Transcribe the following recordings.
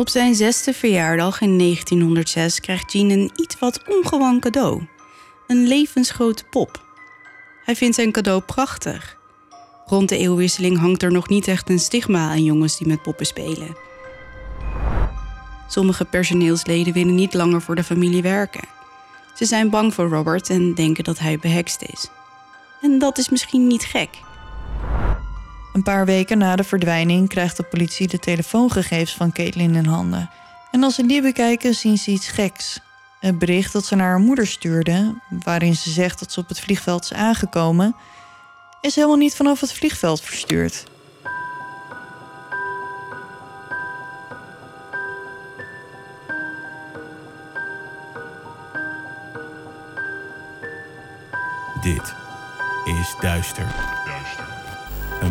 Op zijn zesde verjaardag in 1906 krijgt Jean een iets wat ongewoon cadeau. Een levensgrote pop. Hij vindt zijn cadeau prachtig. Rond de eeuwwisseling hangt er nog niet echt een stigma aan jongens die met poppen spelen. Sommige personeelsleden willen niet langer voor de familie werken. Ze zijn bang voor Robert en denken dat hij behekst is. En dat is misschien niet gek. Een paar weken na de verdwijning krijgt de politie de telefoongegevens van Caitlin in handen. En als ze die bekijken, zien ze iets geks. Het bericht dat ze naar haar moeder stuurde, waarin ze zegt dat ze op het vliegveld is aangekomen, is helemaal niet vanaf het vliegveld verstuurd. Dit is Duister.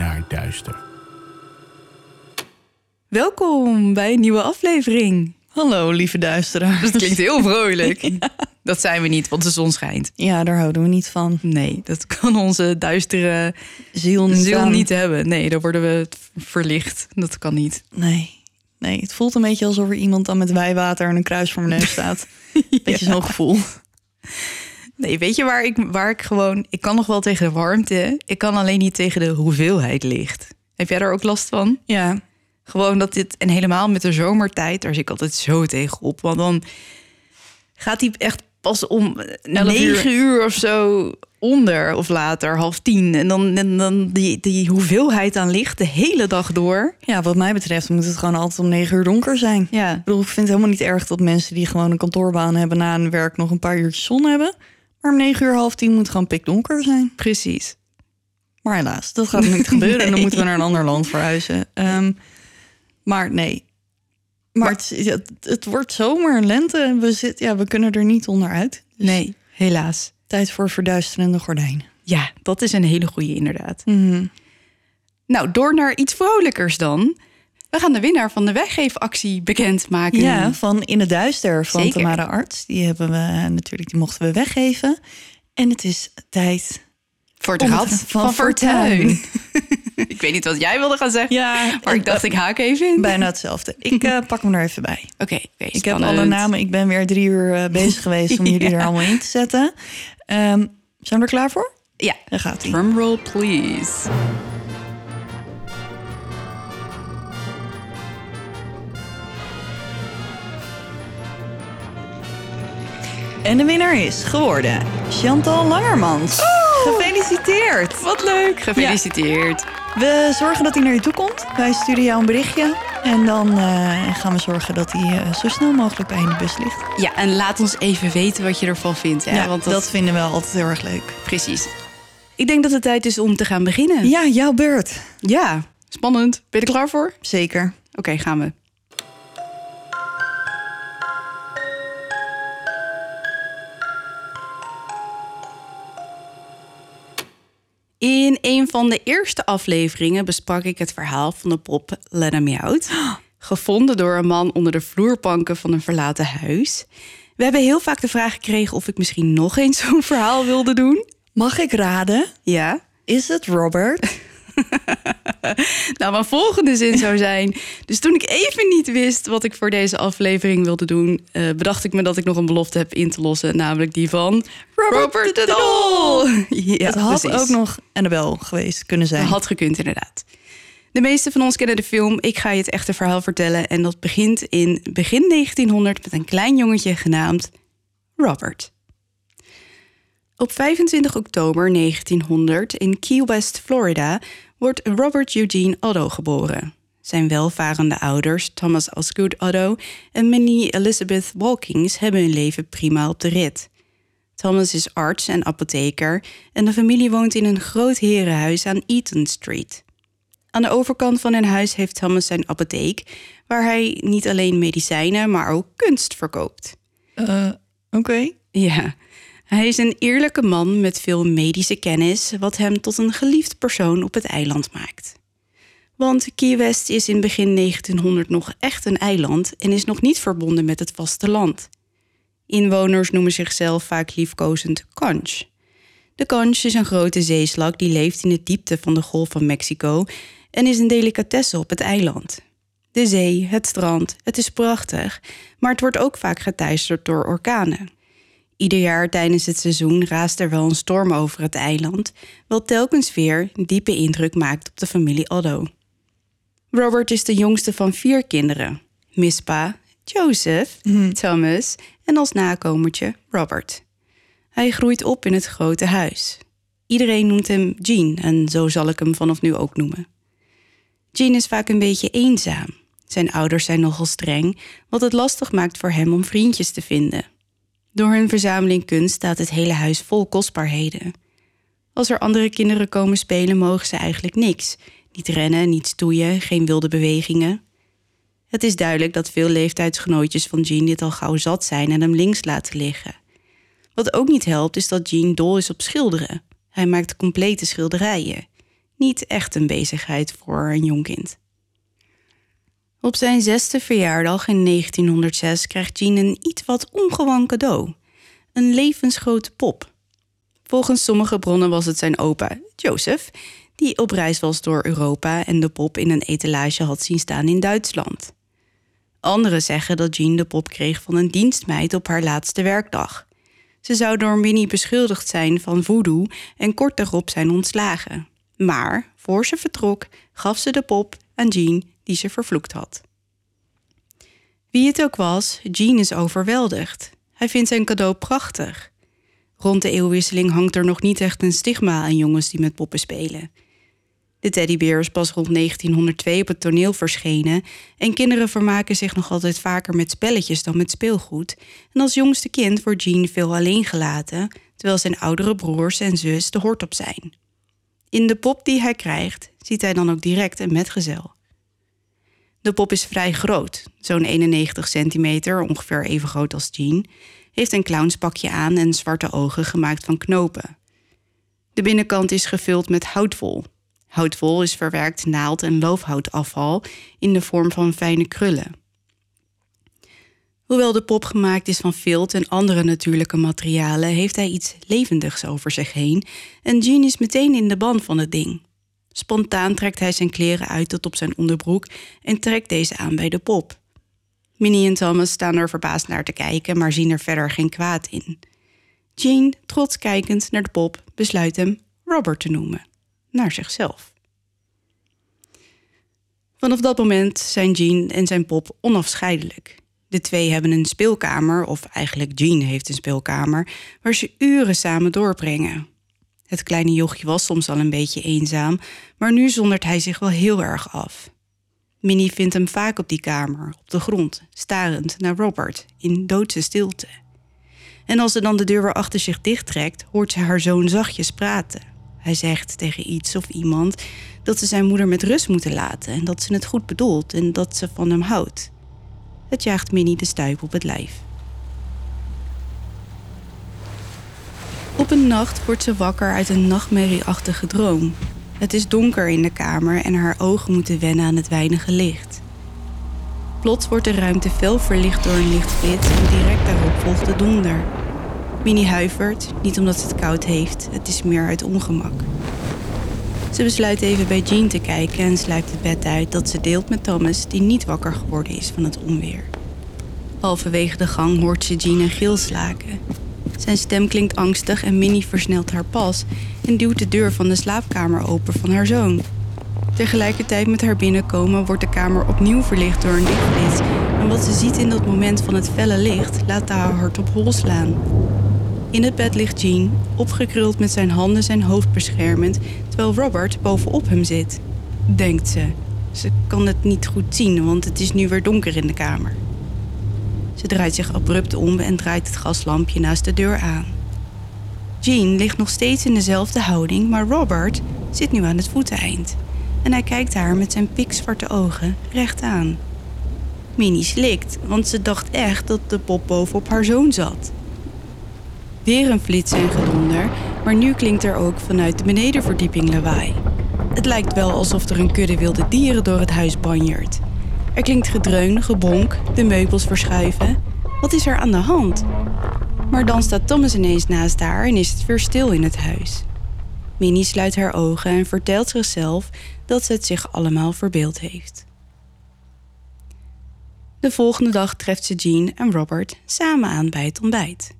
naar duister. Welkom bij een nieuwe aflevering. Hallo, lieve duisteraars. Dat klinkt heel vrolijk. Dat zijn we niet, want de zon schijnt. Ja, daar houden we niet van. Nee, dat kan onze duistere Ziel niet. ziel niet hebben. Nee, dan worden we verlicht. Dat kan niet. Nee. Nee, het voelt een beetje alsof er iemand dan met wijwater en een kruis voor mijn neus staat. Beetje zo'n gevoel. Nee, weet je waar ik, waar ik gewoon... Ik kan nog wel tegen de warmte. Ik kan alleen niet tegen de hoeveelheid licht. Heb jij daar ook last van? Ja, Gewoon dat dit... En helemaal met de zomertijd, daar zit ik altijd zo tegenop. Want dan gaat die echt pas om 11 uur. 9 uur of zo onder of later, half tien. En dan, en dan die, die hoeveelheid aan licht de hele dag door. Ja, wat mij betreft moet het gewoon altijd om negen uur donker zijn. Ja, Ik bedoel, ik vind het helemaal niet erg dat mensen die gewoon een kantoorbaan hebben na hun werk nog een paar uurtjes zon hebben. Maar om negen uur, half tien moet het gewoon pikdonker zijn. precies. Maar helaas, dat gaat niet gebeuren. En dan moeten we naar een ander land verhuizen. Ehm, maar nee. Maar, het, het, het wordt zomer en lente. En we, zit, ja, we kunnen er niet onderuit. Nee, helaas. Tijd voor verduisterende gordijnen. Ja, dat is een hele goede inderdaad. Mhm. Nou, door naar iets vrolijkers dan. We gaan de winnaar van de weggeefactie bekendmaken. Ja, van In het Duister van Zeker. Tamara Arts. Die hebben we natuurlijk, die mochten we weggeven. En het is tijd. Voor het rad van van, Fortuin. ik weet niet wat jij wilde gaan zeggen. Ja, maar ik dacht, ik haak even in. Bijna hetzelfde. Ik eh, pak hem er even bij. oké, Ik heb alle namen. Ik ben weer drie uur eh, bezig geweest om jullie er allemaal in te zetten. Ehm, zijn we er klaar voor? Ja, Daar gaat hij. drumroll please. En de winnaar is geworden Chantal Langermans. Gefeliciteerd. Wat leuk, gefeliciteerd. We zorgen dat hij naar je toe komt. Wij sturen jou een berichtje. En dan eh, gaan we zorgen dat hij eh, zo snel mogelijk bij je in de bus ligt. Ja, en laat ons even weten wat je ervan vindt. Hè? Ja, Want dat... dat, vinden we altijd heel erg leuk. precies. Ik denk dat het tijd is om te gaan beginnen. Ja, jouw beurt. Ja, spannend. Ben je er klaar voor? Zeker. Oké, gaan we. In een van de eerste afleveringen besprak ik het verhaal van de pop Let Me Out. Gevonden door een man onder de vloerbanken van een verlaten huis. We hebben heel vaak de vraag gekregen of ik misschien nog eens zo'n verhaal wilde doen. Mag ik raden? Ja. Is het Robert? Nou, mijn volgende zin zou zijn. Dus toen ik even niet wist wat ik voor deze aflevering wilde doen, eh, bedacht ik me dat ik nog een belofte heb in te lossen, namelijk die van Robert de de Dol. Ja, het had precies. ook nog Annabel geweest kunnen zijn. Dat had gekund, inderdaad. De meeste van ons kennen de film. Ik ga je het echte verhaal vertellen. En dat begint in begin 1900 met een klein jongetje genaamd Robert. Op 25 oktober 1900 in Key West, Florida, wordt Robert Eugene Otto geboren. Zijn welvarende ouders, Thomas Osgood Otto en Minnie Elizabeth Walkings, hebben hun leven prima op de rit. Thomas is arts en apotheker en de familie woont in een groot herenhuis aan Eaton Street. Aan de overkant van hun huis heeft Thomas zijn apotheek, waar hij niet alleen medicijnen, maar ook kunst verkoopt. Uh, oké. Ja, hij is een eerlijke man met veel medische kennis, wat hem tot een geliefd persoon op het eiland maakt. Want Key West is in begin 1900 nog echt een eiland en is nog niet verbonden met het vasteland. Inwoners noemen zichzelf vaak liefkozend conch. De conch is een grote zeeslak die leeft in de diepte van de Golf van Mexico en is een delicatesse op het eiland. De zee, het strand, het is prachtig, maar het wordt ook vaak geteisterd door orkanen. Ieder jaar tijdens het seizoen raast er wel een storm over het eiland, wat telkens weer diepe indruk maakt op de familie Otto. Robert is de jongste van vier kinderen: Mispa, Joseph, Mhm. Thomas en als nakomertje Robert. Hij groeit op in het grote huis. Iedereen noemt hem Jean en zo zal ik hem vanaf nu ook noemen. Jean is vaak een beetje eenzaam. Zijn ouders zijn nogal streng, wat het lastig maakt voor hem om vriendjes te vinden. Door hun verzameling kunst staat het hele huis vol kostbaarheden. Als er andere kinderen komen spelen, mogen ze eigenlijk niks. Niet rennen, niet stoeien, geen wilde bewegingen. Het is duidelijk dat veel leeftijdsgenootjes van Jean dit al gauw zat zijn en hem links laten liggen. Wat ook niet helpt, is dat Jean dol is op schilderen. Hij maakt complete schilderijen. Niet echt een bezigheid voor een jong kind. Op zijn zesde verjaardag in 1906 krijgt Jean een iets wat ongewoon cadeau. Een levensgrote pop. Volgens sommige bronnen was het zijn opa, Joseph, die op reis was door Europa en de pop in een etalage had zien staan in Duitsland. Anderen zeggen dat Jean de pop kreeg van een dienstmeid op haar laatste werkdag. Ze zou door Minnie beschuldigd zijn van voodoo en kort daarop zijn ontslagen. Maar voor ze vertrok, gaf ze de pop aan Jean die ze vervloekt had. Wie het ook was, Jean is overweldigd. Hij vindt zijn cadeau prachtig. Rond de eeuwwisseling hangt er nog niet echt een stigma aan jongens die met poppen spelen. De teddybeer is pas rond 1902 op het toneel verschenen en kinderen vermaken zich nog altijd vaker met spelletjes dan met speelgoed. En als jongste kind wordt Jean veel alleen gelaten, terwijl zijn oudere broers en zus de hort op zijn. In de pop die hij krijgt, ziet hij dan ook direct een metgezel. De pop is vrij groot, zo'n 91 centimeter, ongeveer even groot als Jean, heeft een clownspakje aan en zwarte ogen gemaakt van knopen. De binnenkant is gevuld met houtwol. Houtwol is verwerkt naald- en loofhoutafval in de vorm van fijne krullen. Hoewel de pop gemaakt is van vilt en andere natuurlijke materialen, heeft hij iets levendigs over zich heen en Jean is meteen in de ban van het ding. Spontaan trekt hij zijn kleren uit tot op zijn onderbroek en trekt deze aan bij de pop. Minnie en Thomas staan er verbaasd naar te kijken, maar zien er verder geen kwaad in. Jean, trots kijkend naar de pop, besluit hem Robert te noemen, naar zichzelf. Vanaf dat moment zijn Jean en zijn pop onafscheidelijk. De twee hebben een speelkamer, of eigenlijk Jean heeft een speelkamer, waar ze uren samen doorbrengen. Het kleine jochje was soms al een beetje eenzaam, maar nu zondert hij zich wel heel erg af. Minnie vindt hem vaak op die kamer, op de grond, starend naar Robert, in doodse stilte. En als ze dan de deur weer achter zich dichttrekt, hoort ze haar zoon zachtjes praten. Hij zegt tegen iets of iemand dat ze zijn moeder met rust moeten laten en dat ze het goed bedoelt en dat ze van hem houdt. Het jaagt Minnie de stuip op het lijf. Op een nacht wordt ze wakker uit een nachtmerrieachtige droom. Het is donker in de kamer en haar ogen moeten wennen aan het weinige licht. Plots wordt de ruimte fel verlicht door een lichtflits en direct daarop volgt de donder. Minnie huivert, niet omdat ze het koud heeft, het is meer uit ongemak. Ze besluit even bij Jean te kijken en sluipt het bed uit dat ze deelt met Thomas, die niet wakker geworden is van het onweer. Halverwege de gang hoort ze Jean een gil slaken. Zijn stem klinkt angstig en Minnie versnelt haar pas en duwt de deur van de slaapkamer open van haar zoon. Tegelijkertijd met haar binnenkomen wordt de kamer opnieuw verlicht door een lichtflits. En wat ze ziet in dat moment van het felle licht laat haar hart op hol slaan. In het bed ligt Jean, opgekruld met zijn handen zijn hoofd beschermend, terwijl Robert bovenop hem zit. Denkt ze. Ze kan het niet goed zien, want het is nu weer donker in de kamer. Ze draait zich abrupt om en draait het gaslampje naast de deur aan. Jean ligt nog steeds in dezelfde houding, maar Robert zit nu aan het voeteneind. en hij kijkt haar met zijn pikzwarte ogen recht aan. Minnie slikt, want ze dacht echt dat de pop bovenop haar zoon zat. Weer een flits en gedonder, maar nu klinkt er ook vanuit de benedenverdieping lawaai. Het lijkt wel alsof er een kudde wilde dieren door het huis banjert. Er klinkt gedreun, gebonk, de meubels verschuiven. Wat is er aan de hand? Maar dan staat Thomas ineens naast haar en is het weer stil in het huis. Minnie sluit haar ogen en vertelt zichzelf dat ze het zich allemaal verbeeld heeft. De volgende dag treft ze Jean en Robert samen aan bij het ontbijt.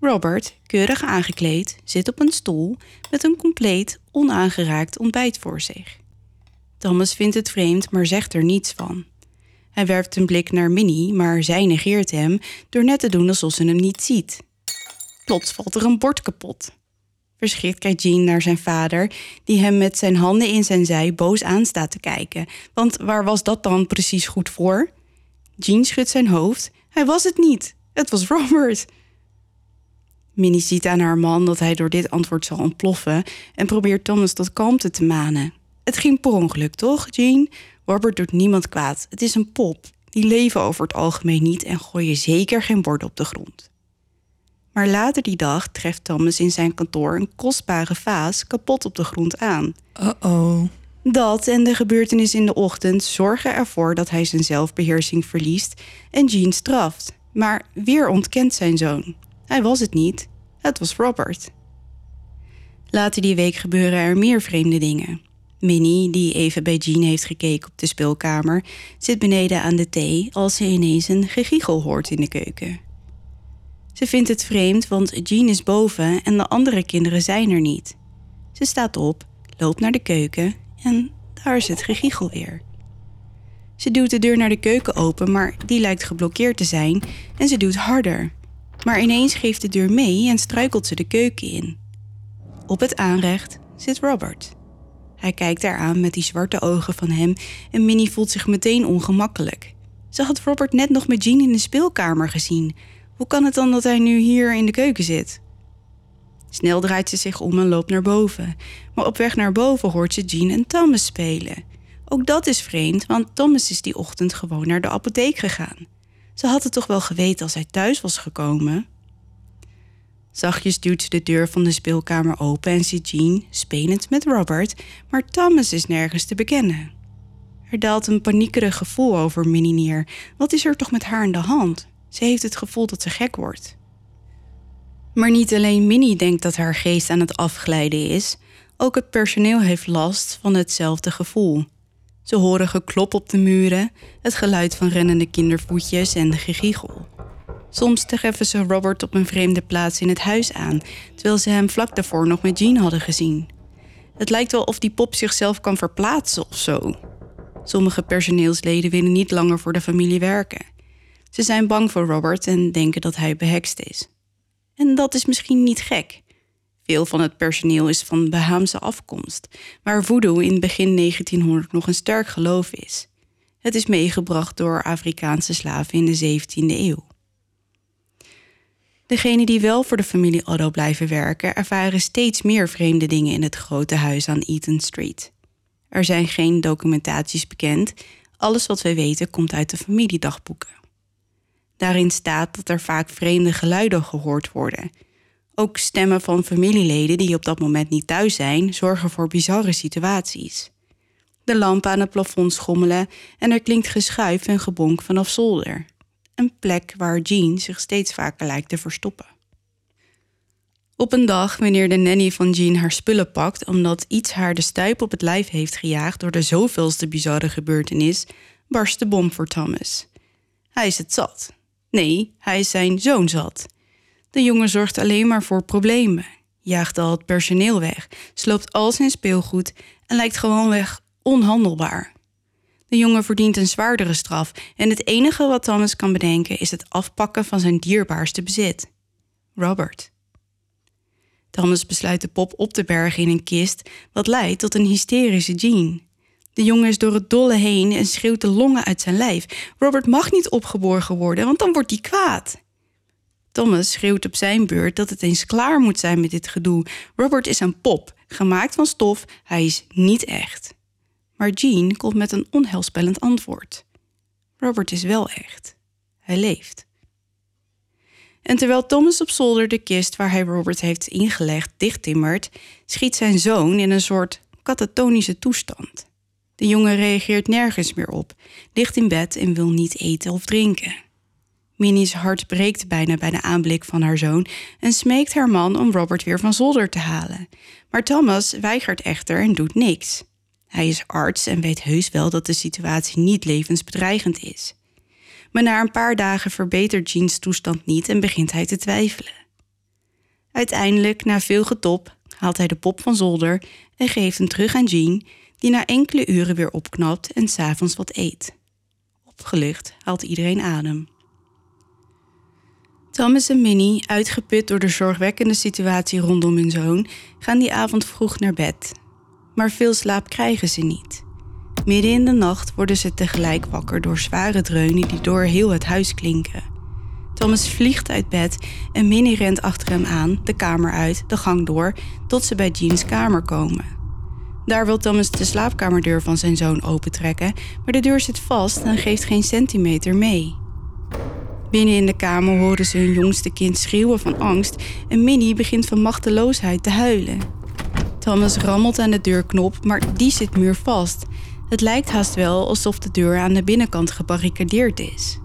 Robert, keurig aangekleed, zit op een stoel met een compleet onaangeraakt ontbijt voor zich. Thomas vindt het vreemd, maar zegt er niets van. Hij werpt een blik naar Minnie, maar zij negeert hem door net te doen alsof ze hem niet ziet. Plots valt er een bord kapot. Verschrikt kijkt Jean naar zijn vader, die hem met zijn handen in zijn zij boos aanstaat te kijken. Want waar was dat dan precies goed voor? Jean schudt zijn hoofd. Hij was het niet. Het was Robert. Minnie ziet aan haar man dat hij door dit antwoord zal ontploffen en probeert Thomas tot kalmte te manen. Het ging per ongeluk, toch, Jean? Robert doet niemand kwaad. Het is een pop. Die leven over het algemeen niet en gooien zeker geen borden op de grond. Maar later die dag treft Thomas in zijn kantoor een kostbare vaas kapot op de grond aan. Uh-oh. Dat en de gebeurtenis in de ochtend zorgen ervoor dat hij zijn zelfbeheersing verliest en Jean straft. Maar weer ontkent zijn zoon. Hij was het niet, het was Robert. Later die week gebeuren er meer vreemde dingen. Minnie, die even bij Jean heeft gekeken op de speelkamer, zit beneden aan de thee als ze ineens een gegiegel hoort in de keuken. Ze vindt het vreemd, want Jean is boven en de andere kinderen zijn er niet. Ze staat op, loopt naar de keuken en daar is het gegiegel weer. Ze duwt de deur naar de keuken open, maar die lijkt geblokkeerd te zijn en ze duwt harder. Maar ineens geeft de deur mee en struikelt ze de keuken in. Op het aanrecht zit Robert. Hij kijkt haar aan met die zwarte ogen van hem en Minnie voelt zich meteen ongemakkelijk. Ze had Robert net nog met Jean in de speelkamer gezien. Hoe kan het dan dat hij nu hier in de keuken zit? Snel draait ze zich om en loopt naar boven. Maar op weg naar boven hoort ze Jean en Thomas spelen. Ook dat is vreemd, want Thomas is die ochtend gewoon naar de apotheek gegaan. Ze had het toch wel geweten als hij thuis was gekomen? Zachtjes duwt ze de deur van de speelkamer open en ziet Jean spelend met Robert, maar Thomas is nergens te bekennen. Er daalt een paniekerig gevoel over Minnie neer. Wat is er toch met haar aan de hand? Ze heeft het gevoel dat ze gek wordt. Maar niet alleen Minnie denkt dat haar geest aan het afglijden is, ook het personeel heeft last van hetzelfde gevoel. Ze horen geklop op de muren, het geluid van rennende kindervoetjes en gegiegel. Soms treffen ze Robert op een vreemde plaats in het huis aan, terwijl ze hem vlak daarvoor nog met Jean hadden gezien. Het lijkt wel of die pop zichzelf kan verplaatsen of zo. Sommige personeelsleden willen niet langer voor de familie werken. Ze zijn bang voor Robert en denken dat hij behekst is. En dat is misschien niet gek. Veel van het personeel is van Bahaamse afkomst, waar voodoo in begin 1900 nog een sterk geloof is. Het is meegebracht door Afrikaanse slaven in de 17e eeuw. Degenen die wel voor de familie Otto blijven werken, ervaren steeds meer vreemde dingen in het grote huis aan Eaton Street. Er zijn geen documentaties bekend. Alles wat wij weten komt uit de familiedagboeken. Daarin staat dat er vaak vreemde geluiden gehoord worden. Ook stemmen van familieleden die op dat moment niet thuis zijn, zorgen voor bizarre situaties. De lampen aan het plafond schommelen en er klinkt geschuif en gebonk vanaf zolder. Een plek waar Jean zich steeds vaker lijkt te verstoppen. Op een dag, wanneer de nanny van Jean haar spullen pakt omdat iets haar de stuip op het lijf heeft gejaagd door de zoveelste bizarre gebeurtenis, barst de bom voor Thomas. Hij is het zat. Nee, hij is zijn zoon zat. De jongen zorgt alleen maar voor problemen, jaagt al het personeel weg, sloopt al zijn speelgoed en lijkt gewoonweg onhandelbaar. De jongen verdient een zwaardere straf en het enige wat Thomas kan bedenken is het afpakken van zijn dierbaarste bezit: Robert. Thomas besluit de pop op te bergen in een kist, wat leidt tot een hysterische Jean. De jongen is door het dolle heen en schreeuwt de longen uit zijn lijf. Robert mag niet opgeborgen worden, want dan wordt hij kwaad. Thomas schreeuwt op zijn beurt dat het eens klaar moet zijn met dit gedoe. Robert is een pop, gemaakt van stof, hij is niet echt. Maar Jean komt met een onheilspellend antwoord. Robert is wel echt. Hij leeft. En terwijl Thomas op zolder de kist waar hij Robert heeft ingelegd dichttimmert, schiet zijn zoon in een soort katatonische toestand. De jongen reageert nergens meer op, ligt in bed en wil niet eten of drinken. Minnie's hart breekt bijna bij de aanblik van haar zoon en smeekt haar man om Robert weer van zolder te halen. Maar Thomas weigert echter en doet niks. Hij is arts en weet heus wel dat de situatie niet levensbedreigend is. Maar na een paar dagen verbetert Jeans toestand niet en begint hij te twijfelen. Uiteindelijk, na veel getop, haalt hij de pop van zolder en geeft hem terug aan Jean, die na enkele uren weer opknapt en s'avonds wat eet. Opgelucht haalt iedereen adem. Thomas en Minnie, uitgeput door de zorgwekkende situatie rondom hun zoon, gaan die avond vroeg naar bed. Maar veel slaap krijgen ze niet. Midden in de nacht worden ze tegelijk wakker door zware dreunen die door heel het huis klinken. Thomas vliegt uit bed en Minnie rent achter hem aan, de kamer uit, de gang door, tot ze bij Jeans kamer komen. Daar wil Thomas de slaapkamerdeur van zijn zoon opentrekken, maar de deur zit vast en geeft geen centimeter mee. Binnen in de kamer horen ze hun jongste kind schreeuwen van angst en Minnie begint van machteloosheid te huilen. Thomas rammelt aan de deurknop, maar die zit muurvast. Het lijkt haast wel alsof de deur aan de binnenkant gebarricadeerd is.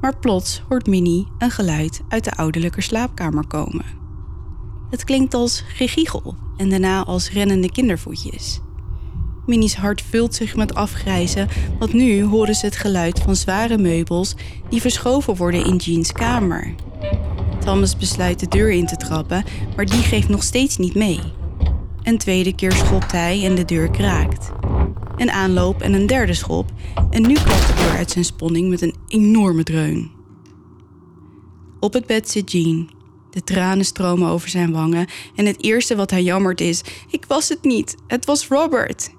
Maar plots hoort Minnie een geluid uit de ouderlijke slaapkamer komen. Het klinkt als gegiegel en daarna als rennende kindervoetjes. Minnie's hart vult zich met afgrijzen, want nu horen ze het geluid van zware meubels die verschoven worden in Jeans kamer. Thomas besluit de deur in te trappen, maar die geeft nog steeds niet mee. Een tweede keer schopt hij en de deur kraakt. Een aanloop en een derde schop en nu klapt de deur uit zijn sponning met een enorme dreun. Op het bed zit Jean. De tranen stromen over zijn wangen en het eerste wat hij jammert is: Ik was het niet, het was Robert.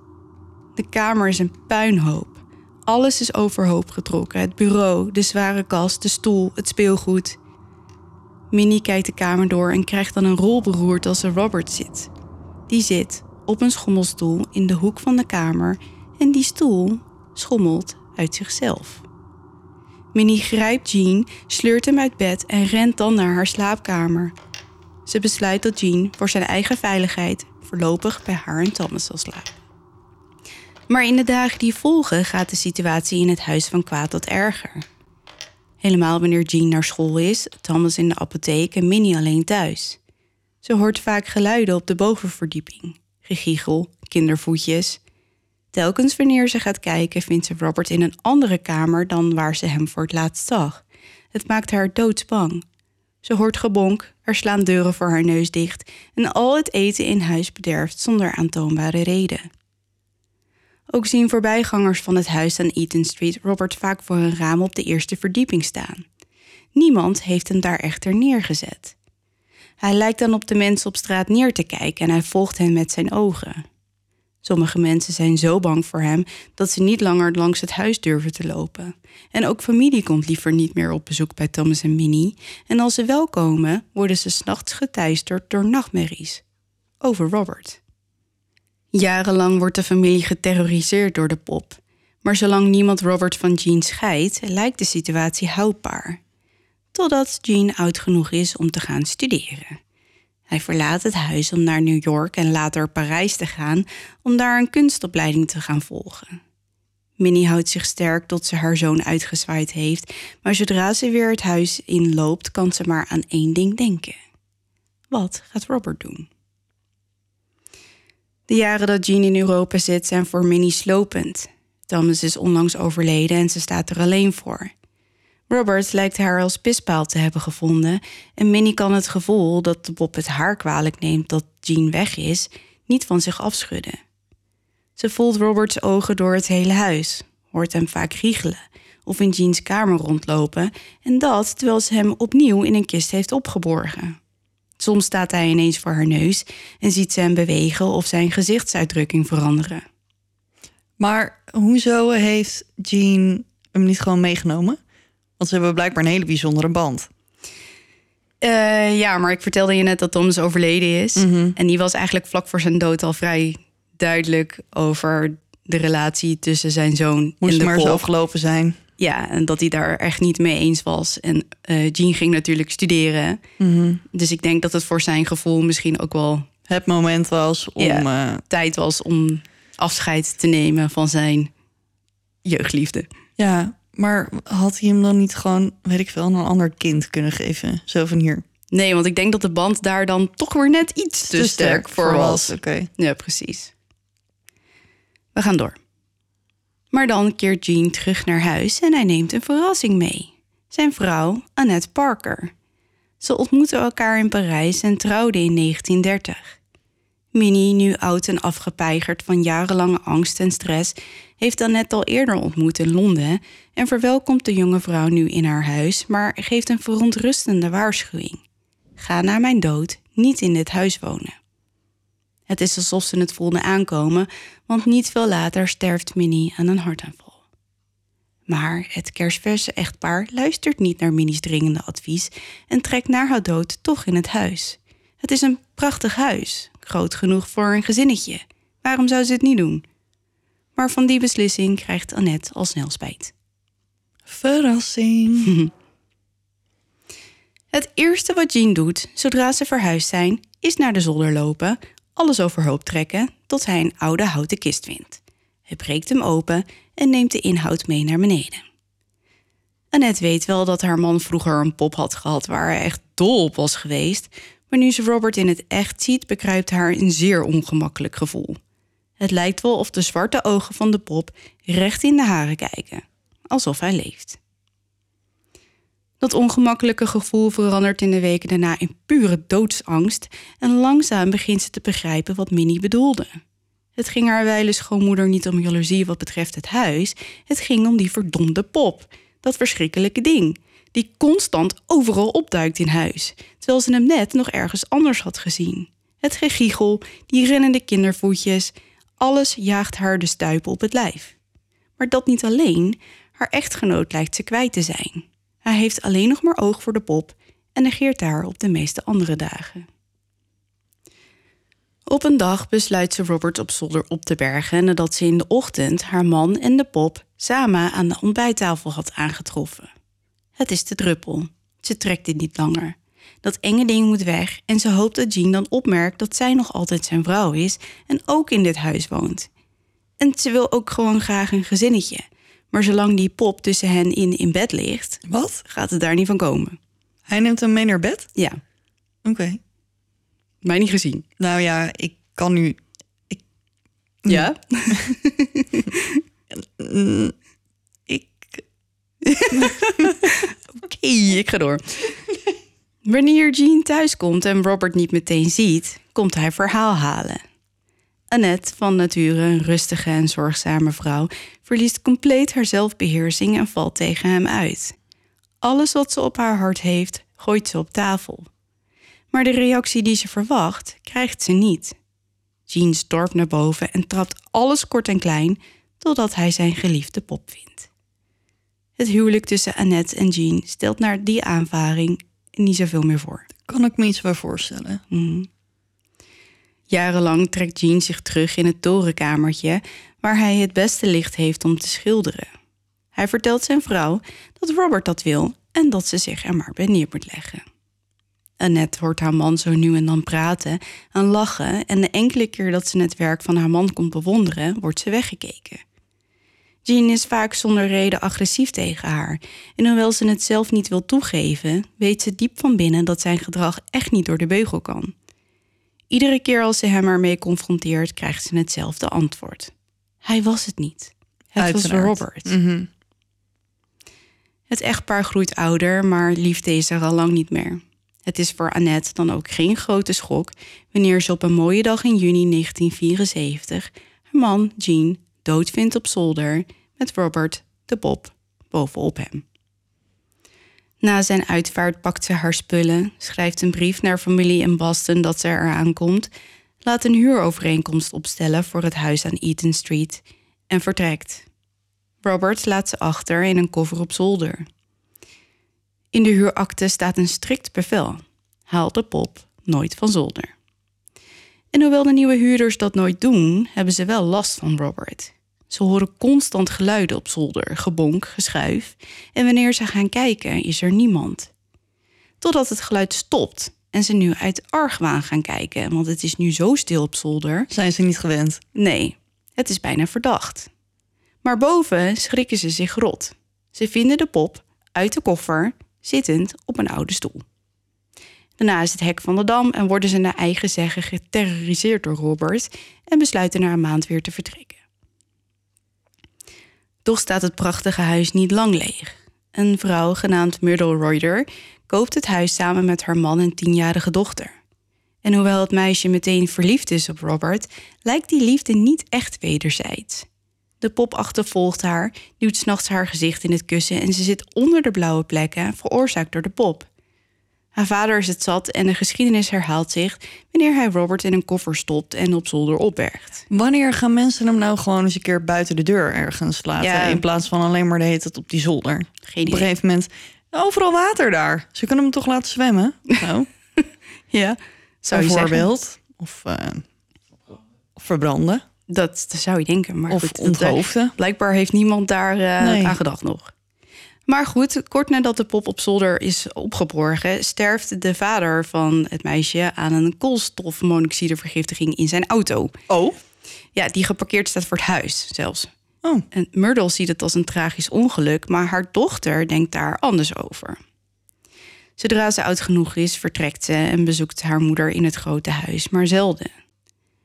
De kamer is een puinhoop. Alles is overhoop getrokken: het bureau, de zware kast, de stoel, het speelgoed. Minnie kijkt de kamer door en krijgt dan een rol beroerd als er Robert zit. Die zit op een schommelstoel in de hoek van de kamer en die stoel schommelt uit zichzelf. Minnie grijpt Jean, sleurt hem uit bed en rent dan naar haar slaapkamer. Ze besluit dat Jean voor zijn eigen veiligheid voorlopig bij haar en Thomas zal slapen. Maar in de dagen die volgen gaat de situatie in het huis van kwaad tot erger. Helemaal wanneer Jean naar school is, Thomas in de apotheek en Minnie alleen thuis. Ze hoort vaak geluiden op de bovenverdieping. Gegiegel, kindervoetjes. Telkens wanneer ze gaat kijken, vindt ze Robert in een andere kamer dan waar ze hem voor het laatst zag. Het maakt haar doodsbang. Ze hoort gebonk, er slaan deuren voor haar neus dicht en al het eten in huis bederft zonder aantoonbare reden. Ook zien voorbijgangers van het huis aan Eaton Street Robert vaak voor een raam op de eerste verdieping staan. Niemand heeft hem daar echter neergezet. Hij lijkt dan op de mensen op straat neer te kijken en hij volgt hen met zijn ogen. Sommige mensen zijn zo bang voor hem dat ze niet langer langs het huis durven te lopen. En ook familie komt liever niet meer op bezoek bij Thomas en Minnie. En als ze wel komen, worden ze s'nachts geteisterd door nachtmerries. Over Robert. Jarenlang wordt de familie geterroriseerd door de pop. Maar zolang niemand Robert van Jean scheidt, lijkt de situatie houdbaar. Totdat Jean oud genoeg is om te gaan studeren. Hij verlaat het huis om naar New York en later Parijs te gaan om daar een kunstopleiding te gaan volgen. Minnie houdt zich sterk tot ze haar zoon uitgezwaaid heeft, maar zodra ze weer het huis inloopt, kan ze maar aan één ding denken. Wat gaat Robert doen? De jaren dat Jean in Europa zit zijn voor Minnie slopend. Thomas is onlangs overleden en ze staat er alleen voor. Robert lijkt haar als pispaal te hebben gevonden en Minnie kan het gevoel dat Bob het haar kwalijk neemt dat Jean weg is, niet van zich afschudden. Ze voelt Roberts ogen door het hele huis, hoort hem vaak riegelen of in Jeans kamer rondlopen en dat terwijl ze hem opnieuw in een kist heeft opgeborgen. Soms staat hij ineens voor haar neus en ziet ze hem bewegen of zijn gezichtsuitdrukking veranderen. Maar hoezo heeft Jean hem niet gewoon meegenomen? Want ze hebben blijkbaar een hele bijzondere band. Uh, ja, maar ik vertelde je net dat Thomas overleden is. En die was eigenlijk vlak voor zijn dood al vrij duidelijk over de relatie tussen zijn zoon Moest en de maar zo afgelopen zijn. Ja, en dat hij daar echt niet mee eens was. En eh Jean ging natuurlijk studeren. Mhm. Dus ik denk dat het voor zijn gevoel misschien ook wel Het moment was om... Ja. eh, tijd was om afscheid te nemen van zijn jeugdliefde. ja, maar had hij hem dan niet gewoon, weet ik veel, een ander kind kunnen geven? Zo van hier. Nee, want ik denk dat de band daar dan toch weer net iets te, sterk voor was. Oké. Ja, precies. We gaan door. Maar dan keert Jean terug naar huis en hij neemt een verrassing mee. Zijn vrouw, Annette Parker. Ze ontmoetten elkaar in Parijs en trouwden in 1930. Minnie, nu oud en afgepeigerd van jarenlange angst en stress, heeft Annette al eerder ontmoet in Londen en verwelkomt de jonge vrouw nu in haar huis, maar geeft een verontrustende waarschuwing. Ga na mijn dood niet in dit huis wonen. Het is alsof ze het voelde aankomen, want niet veel later sterft Minnie aan een hartaanval. Maar het kerstverse echtpaar luistert niet naar Minnie's dringende advies en trekt na haar dood toch in het huis. Het is een prachtig huis, groot genoeg voor een gezinnetje. Waarom zou ze het niet doen? Maar van die beslissing krijgt Annette al snel spijt. Verrassing. Het eerste wat Jean doet zodra ze verhuisd zijn, is naar de zolder lopen, alles overhoop trekken tot hij een oude houten kist vindt. Hij breekt hem open en neemt de inhoud mee naar beneden. Annette weet wel dat haar man vroeger een pop had gehad waar hij echt dol op was geweest, maar nu ze Robert in het echt ziet, bekruipt haar een zeer ongemakkelijk gevoel. Het lijkt wel of de zwarte ogen van de pop recht in de haren kijken, alsof hij leeft. Dat ongemakkelijke gevoel verandert in de weken daarna in pure doodsangst en langzaam begint ze te begrijpen wat Minnie bedoelde. Het ging haar wijle schoonmoeder niet om jaloezie wat betreft het huis, het ging om die verdomde pop, dat verschrikkelijke ding, die constant overal opduikt in huis, terwijl ze hem net nog ergens anders had gezien. Het gegiegel, die rennende kindervoetjes, alles jaagt haar de stuipen op het lijf. Maar dat niet alleen, haar echtgenoot lijkt ze kwijt te zijn. Hij heeft alleen nog maar oog voor de pop en negeert haar op de meeste andere dagen. Op een dag besluit ze Robert op zolder op te bergen nadat ze in de ochtend haar man en de pop samen aan de ontbijttafel had aangetroffen. Het is de druppel. Ze trekt dit niet langer. Dat enge ding moet weg en ze hoopt dat Jean dan opmerkt dat zij nog altijd zijn vrouw is en ook in dit huis woont. En ze wil ook gewoon graag een gezinnetje. Maar zolang die pop tussen hen in in bed ligt, Wat? gaat het daar niet van komen. Hij neemt hem mee naar bed? Ja, Oké. mij niet gezien. Nou ja, ik kan nu... Ja? Mm, ik... Oké, ik ga door. Wanneer Jean thuiskomt en Robert niet meteen ziet, komt hij verhaal halen. Annette, van nature een rustige en zorgzame vrouw, verliest compleet haar zelfbeheersing en valt tegen hem uit. Alles wat ze op haar hart heeft, gooit ze op tafel. Maar de reactie die ze verwacht, krijgt ze niet. Jean stormt naar boven en trapt alles kort en klein totdat hij zijn geliefde pop vindt. Het huwelijk tussen Annette en Jean stelt naar die aanvaring niet zoveel meer voor. Kan ik me iets bij voorstellen. Mhm. Jarenlang trekt Jean zich terug in het torenkamertje waar hij het beste licht heeft om te schilderen. Hij vertelt zijn vrouw dat Robert dat wil en dat ze zich er maar bij neer moet leggen. Annette hoort haar man zo nu en dan praten en lachen en de enkele keer dat ze het werk van haar man komt bewonderen, wordt ze weggekeken. Jean is vaak zonder reden agressief tegen haar en hoewel ze het zelf niet wil toegeven, weet ze diep van binnen dat zijn gedrag echt niet door de beugel kan. Iedere keer als ze hem ermee confronteert, krijgt ze hetzelfde antwoord. Hij was het niet. Het was. Robert. Mhm. Het echtpaar groeit ouder, maar liefde is er al lang niet meer. Het is voor Annette dan ook geen grote schok wanneer ze op een mooie dag in juni 1974 haar man Jean dood vindt op zolder met Robert de Bob bovenop hem. Na zijn uitvaart pakt ze haar spullen, schrijft een brief naar familie in Boston dat ze eraan komt, laat een huurovereenkomst opstellen voor het huis aan Eaton Street en vertrekt. Robert laat ze achter in een koffer op zolder. In de huurakte staat een strikt bevel: haal de pop nooit van zolder. En hoewel de nieuwe huurders dat nooit doen, hebben ze wel last van Robert. Ze horen constant geluiden op zolder, gebonk, geschuif. En wanneer ze gaan kijken, is er niemand. Totdat het geluid stopt en ze nu uit argwaan gaan kijken, want het is nu zo stil op zolder. Zijn ze niet gewend? Nee, het is bijna verdacht. Maar boven schrikken ze zich rot. Ze vinden de pop uit de koffer, zittend op een oude stoel. Daarna is het hek van de dam en worden ze naar eigen zeggen geterroriseerd door Robert en besluiten na een maand weer te vertrekken. Toch staat het prachtige huis niet lang leeg. Een vrouw genaamd Myrtle Reuter koopt het huis samen met haar man en tienjarige dochter. En hoewel het meisje meteen verliefd is op Robert, lijkt die liefde niet echt wederzijds. De pop achtervolgt haar, duwt s'nachts haar gezicht in het kussen en ze zit onder de blauwe plekken, veroorzaakt door de pop. Haar vader is het zat en de geschiedenis herhaalt zich wanneer hij Robert in een koffer stopt en op zolder opbergt. Wanneer gaan mensen hem nou gewoon eens een keer buiten de deur ergens laten? Ja. In plaats van alleen maar de hele tijd op die zolder. Geen Op een gegeven moment, overal water daar. Ze kunnen hem toch laten zwemmen? Nou, Ja, zou je zeggen. bijvoorbeeld. Of, eh, of verbranden. Dat, dat zou je denken. Maar Of goed, dat, onthoofden. Blijkbaar heeft niemand daar eh, Nee. aan gedacht nog. Maar goed, kort nadat de pop op zolder is opgeborgen, sterft de vader van het meisje aan een koolstofmonoxidevergiftiging in zijn auto. Oh. Ja, die geparkeerd staat voor het huis zelfs. Oh. En Myrtle ziet het als een tragisch ongeluk, maar haar dochter denkt daar anders over. Zodra ze oud genoeg is, vertrekt ze en bezoekt haar moeder in het grote huis, maar zelden.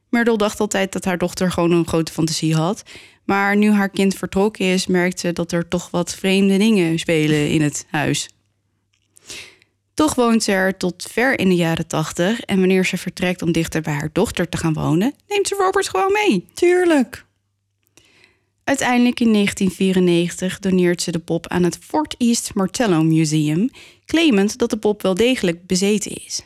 Myrtle dacht altijd dat haar dochter gewoon een grote fantasie had. Maar nu haar kind vertrokken is, merkt ze dat er toch wat vreemde dingen spelen in het huis. Toch woont ze er tot ver in de jaren tachtig. En wanneer ze vertrekt om dichter bij haar dochter te gaan wonen, neemt ze Robert gewoon mee. Tuurlijk. Uiteindelijk in 1994 doneert ze de pop aan het Fort East Martello Museum, claimend dat de pop wel degelijk bezeten is.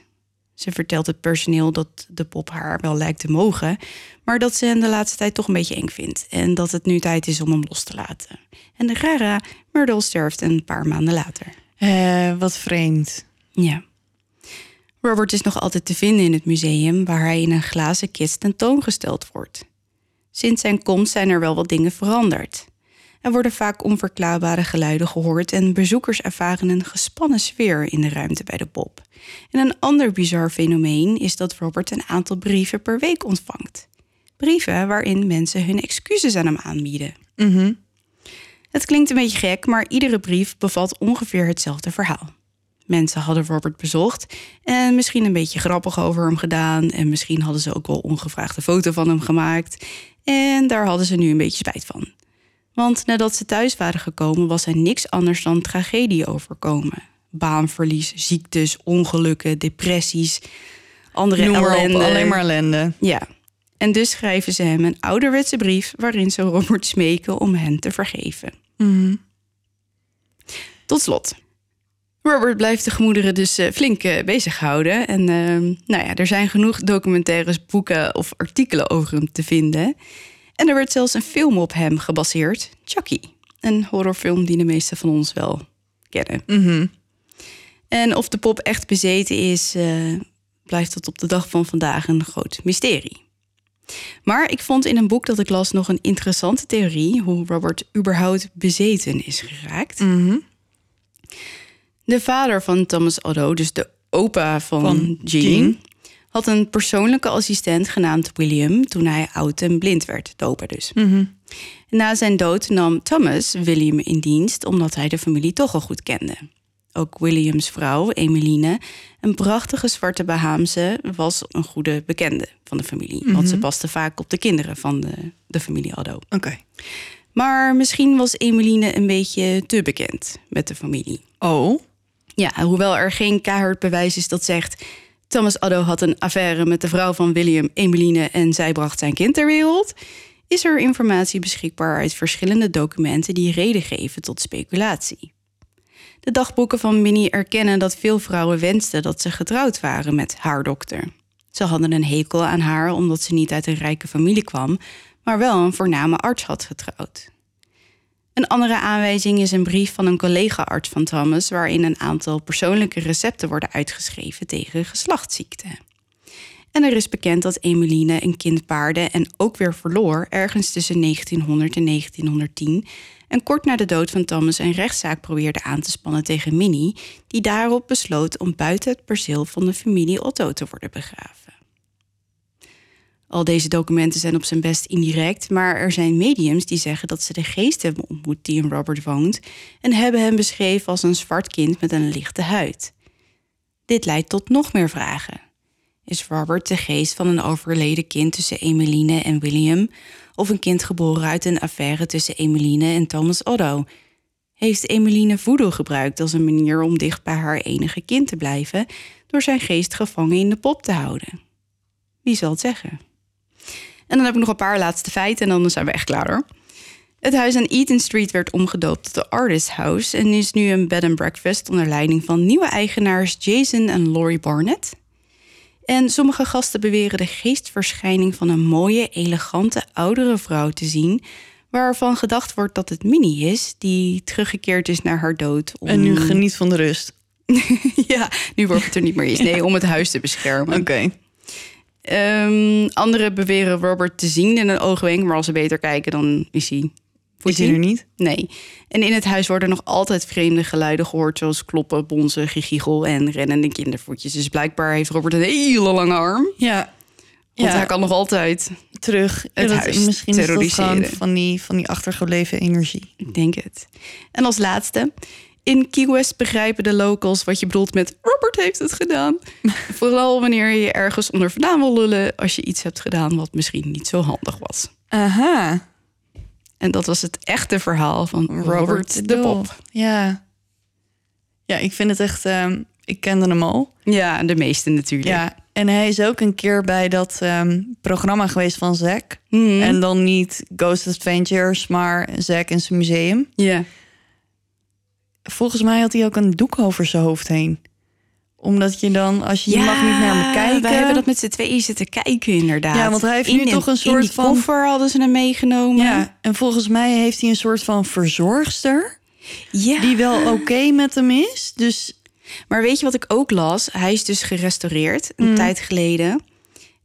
Ze vertelt het personeel dat de pop haar wel lijkt te mogen, maar dat ze hem de laatste tijd toch een beetje eng vindt en dat het nu tijd is om hem los te laten. En de rara Myrtle sterft een paar maanden later. Eh, wat vreemd. Ja. Robert is nog altijd te vinden in het museum, waar hij in een glazen kist tentoongesteld wordt. Sinds zijn komst zijn er wel wat dingen veranderd. Er worden vaak onverklaarbare geluiden gehoord en bezoekers ervaren een gespannen sfeer in de ruimte bij de pop. En een ander bizar fenomeen is dat Robert een aantal brieven per week ontvangt. Brieven waarin mensen hun excuses aan hem aanbieden. Mhm. Het klinkt een beetje gek, maar iedere brief bevat ongeveer hetzelfde verhaal. Mensen hadden Robert bezocht en misschien een beetje grappig over hem gedaan. En misschien hadden ze ook wel ongevraagd een foto van hem gemaakt. En daar hadden ze nu een beetje spijt van. Want nadat ze thuis waren gekomen, was er niks anders dan tragedie overkomen. Baanverlies, ziektes, ongelukken, depressies, andere Noem maar op, ellende. alleen maar ellende. Ja. En dus schrijven ze hem een ouderwetse brief waarin ze Robert smeken om hen te vergeven. Mhm. Tot slot. Robert blijft de gemoederen dus eh, flink eh, bezighouden. En ehm, nou ja, er zijn genoeg documentaires, boeken of artikelen over hem te vinden. En er werd zelfs een film op hem gebaseerd, Chucky. Een horrorfilm die de meesten van ons wel kennen. Mhm. En of de pop echt bezeten is, eh, blijft tot op de dag van vandaag een groot mysterie. Maar ik vond in een boek dat ik las nog een interessante theorie hoe Robert überhaupt bezeten is geraakt. Mhm. De vader van Thomas Otto, dus de opa van, Van Jean, Jean. Had een persoonlijke assistent genaamd William toen hij oud en blind werd, opa dus. Mhm. Na zijn dood nam Thomas William in dienst omdat hij de familie toch al goed kende. Ook Williams vrouw, Emeline, een prachtige zwarte Bahaamse, was een goede bekende van de familie. Want ze paste vaak op de kinderen van de, de familie Addo. Oké. Maar misschien was Emeline een beetje te bekend met de familie. Oh. Ja, hoewel er geen keihard bewijs is dat zegt... Thomas Addo had een affaire met de vrouw van William Emeline... en zij bracht zijn kind ter wereld... is er informatie beschikbaar uit verschillende documenten... die reden geven tot speculatie. De dagboeken van Minnie erkennen dat veel vrouwen wensten... dat ze getrouwd waren met haar dokter. Ze hadden een hekel aan haar omdat ze niet uit een rijke familie kwam... maar wel een voorname arts had getrouwd. Een andere aanwijzing is een brief van een collega-arts van Thomas, waarin een aantal persoonlijke recepten worden uitgeschreven tegen geslachtsziekten. En er is bekend dat Emeline een kind paarde en ook weer verloor ergens tussen 1900 en 1910. En kort na de dood van Thomas een rechtszaak probeerde aan te spannen tegen Minnie, die daarop besloot om buiten het perceel van de familie Otto te worden begraven. Al deze documenten zijn op zijn best indirect, maar er zijn mediums die zeggen dat ze de geest hebben ontmoet die in Robert woont en hebben hem beschreven als een zwart kind met een lichte huid. Dit leidt tot nog meer vragen. Is Robert de geest van een overleden kind tussen Emeline en William, of een kind geboren uit een affaire tussen Emeline en Thomas Otto? Heeft Emeline voodoo gebruikt als een manier om dicht bij haar enige kind te blijven, door zijn geest gevangen in de pop te houden? Wie zal het zeggen? En dan heb ik nog een paar laatste feiten en dan zijn we echt klaar hoor. Het huis aan Eaton Street werd omgedoopt tot de Artist House en is nu een bed and breakfast onder leiding van nieuwe eigenaars Jason en Laurie Barnett. En sommige gasten beweren de geestverschijning van een mooie, elegante oudere vrouw te zien, waarvan gedacht wordt dat het Minnie is, die teruggekeerd is naar haar dood. Om... En nu geniet van de rust. ja, nu wordt het er niet meer is. Nee, om het huis te beschermen. Oké. Um, anderen beweren Robert te zien in een oogwenk, maar als ze beter kijken, dan is hij. Is hij er niet? Nee. En in het huis worden nog altijd vreemde geluiden gehoord, zoals kloppen, bonzen, gegiegel en rennende kindervoetjes. Dus blijkbaar heeft Robert een hele lange arm. Ja. Want hij kan nog altijd terug het Ja, huis misschien is dat terroriseren. gewoon van die, van die achtergebleven energie. Ik denk het. En als laatste. In Key West begrijpen de locals wat je bedoelt met Robert heeft het gedaan. Vooral wanneer je ergens onder vandaan wil lullen als je iets hebt gedaan wat misschien niet zo handig was. Aha. En dat was het echte verhaal van Robert, de Pop. Ja. Ja, ik vind het echt... ehm, ik kende hem al. Ja, de meeste natuurlijk. Ja, en hij is ook een keer bij dat ehm, programma geweest van Zack. Mhm. En dan niet Ghost Adventures, maar Zack in zijn museum. ja. Volgens mij had hij ook een doek over zijn hoofd heen. Omdat je dan, als je, je mag niet naar me kijken. We hebben dat met z'n tweeën zitten kijken, inderdaad. Ja, want hij heeft in, nu toch een soort van- koffer hadden ze hem meegenomen. Ja, en volgens mij heeft hij een soort van verzorgster. ja. Die wel oké met hem is. Dus Maar weet je wat ik ook las? Hij is dus gerestaureerd een Mm. tijd geleden.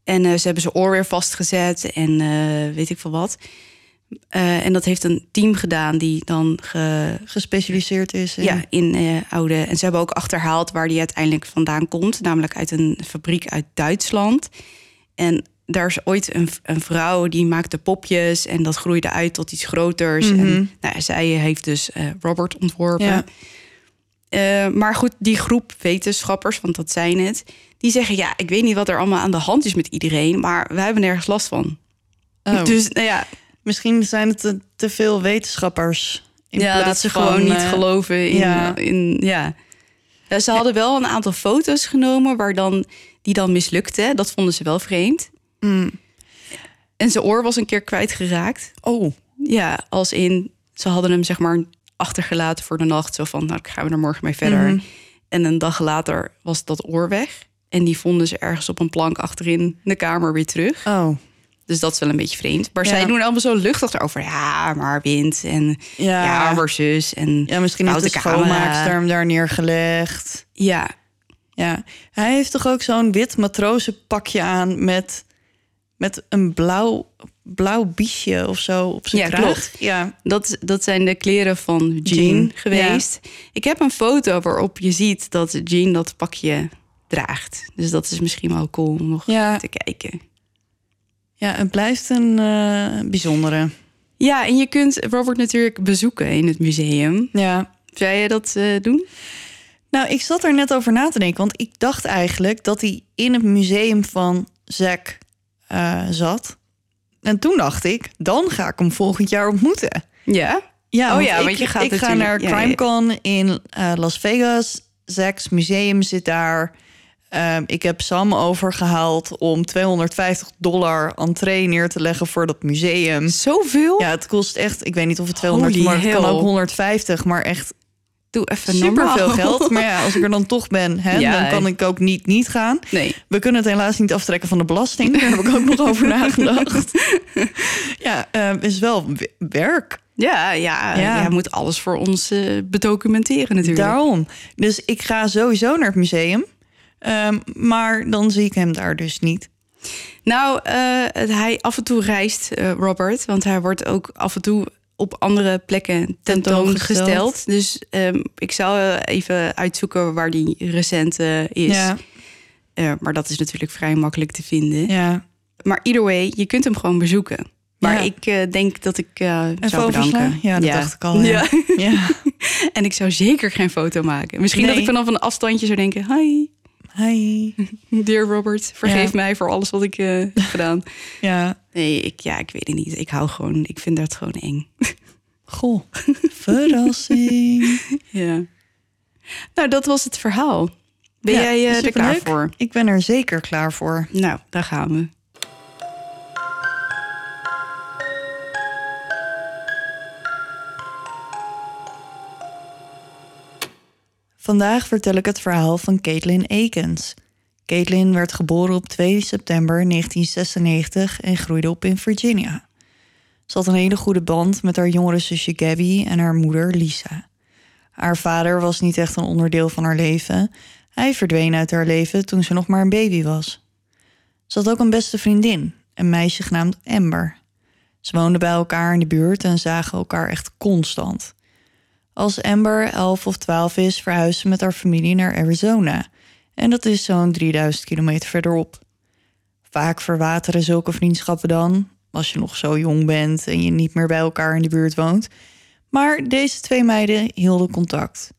En eh, ze hebben zijn oor weer vastgezet en eh, weet ik veel wat. Eh, en dat heeft een team gedaan die dan ge, gespecialiseerd is. in- ja, in eh, oude. En ze hebben ook achterhaald waar die uiteindelijk vandaan komt, namelijk uit een fabriek uit Duitsland. En daar is ooit een, een vrouw die maakte popjes en dat groeide uit tot iets groters. En nou, ja, zij heeft dus eh, Robert ontworpen. Ja. Maar goed, die groep wetenschappers, want dat zijn het, die zeggen: ja, ik weet niet wat er allemaal aan de hand is met iedereen, maar wij hebben nergens last van. Oh. Dus nou ja, Misschien zijn het te, te veel wetenschappers. In ja, plaats dat ze van, gewoon niet eh, geloven in. ja. in ja. Ja, ze hadden wel een aantal foto's genomen waar dan, die dan mislukten. Dat vonden ze wel vreemd. mm. En zijn oor was een keer kwijtgeraakt. Oh, Ja, als in ze hadden hem zeg maar achtergelaten voor de nacht. Zo van, nou, gaan we er morgen mee verder. Mhm. En een dag later was dat oor weg. En die vonden ze ergens op een plank achterin de kamer weer terug. oh. Dus dat is wel een beetje vreemd. Maar Ja. zij doen allemaal zo luchtig erover. Ja, maar wind en Ja. ja, maar zus. En Ja, misschien heeft de schoonmaakster hem daar neergelegd. Ja, Ja, hij heeft toch ook zo'n wit matrozenpakje aan met, met een blauw, blauw biesje of zo op zijn Ja, klopt. Ja, dat, dat zijn de kleren van Jean, Jean, geweest. Ik heb een foto waarop je ziet dat Jean dat pakje draagt. Dus dat is misschien wel cool om nog Ja. te kijken. Ja het blijft een eh, bijzondere. Ja, en je kunt Robert natuurlijk bezoeken in het museum. Ja. Zou je dat eh, doen? Nou, ik zat er net over na te denken, want ik dacht eigenlijk dat hij in het museum van Zack eh, zat. En toen dacht ik, dan ga ik hem volgend jaar ontmoeten. Ja. Ja, Oh want ja, ik, want je gaat ik ga naar ja, ja. CrimeCon in Las Vegas. Zack's museum zit daar. Ehm, ik heb Sam overgehaald om 250 dollar entree neer te leggen voor dat museum. Zoveel? Ja, het kost echt, ik weet niet of het 200 Holy maar het kan ook 150, maar echt Doe even super veel geld. Maar ja, als ik er dan toch ben, hè, Ja. dan kan ik ook niet niet gaan. Nee. We kunnen het helaas niet aftrekken van de belasting. Daar heb ik ook nog over nagedacht. Ja, ehm, is wel werk. Ja, ja, Ja. Jij moet alles voor ons eh, bedocumenteren natuurlijk. Daarom. Dus ik ga sowieso naar het museum. Ehm, maar dan zie ik hem daar dus niet. Nou, het- hij af en toe reist, eh, Robert. Want hij wordt ook af en toe op andere plekken tentoongesteld. Dus ehm, ik zal even uitzoeken waar die recent eh, is. Ja, maar dat is natuurlijk vrij makkelijk te vinden. ja. Maar either way, je kunt hem gewoon bezoeken. Maar Ja. ik denk dat ik Even zou bedanken. Ja, dat dacht ik al, ja. Ja. en ik zou zeker geen foto maken. Misschien dat ik vanaf een afstandje zou denken... Hi, Hi. dear Robert, vergeef Ja. mij voor alles wat ik eh, heb gedaan. Ja. Nee, ik, ja, ik weet het niet. Ik hou gewoon, ik vind dat gewoon eng. Goh. Verrassing. Ja. Nou, dat was het verhaal. Ben Ja, jij eh, er klaar voor? Ik ben er zeker klaar voor. Nou, daar gaan we. Vandaag vertel ik het verhaal van Caitlin Akens. Caitlin werd geboren op 2 september 1996 en groeide op in Virginia. Ze had een hele goede band met haar jongere zusje Gabby en haar moeder Lisa. Haar vader was niet echt een onderdeel van haar leven. Hij verdween uit haar leven toen ze nog maar een baby was. Ze had ook een beste vriendin, een meisje genaamd Amber. Ze woonden bij elkaar in de buurt en zagen elkaar echt constant. Als Amber 11 of 12 is, verhuisde ze met haar familie naar Arizona. En dat is zo'n 3000 kilometer verderop. Vaak verwateren zulke vriendschappen dan, als je nog zo jong bent en je niet meer bij elkaar in de buurt woont. Maar deze twee meiden hielden contact.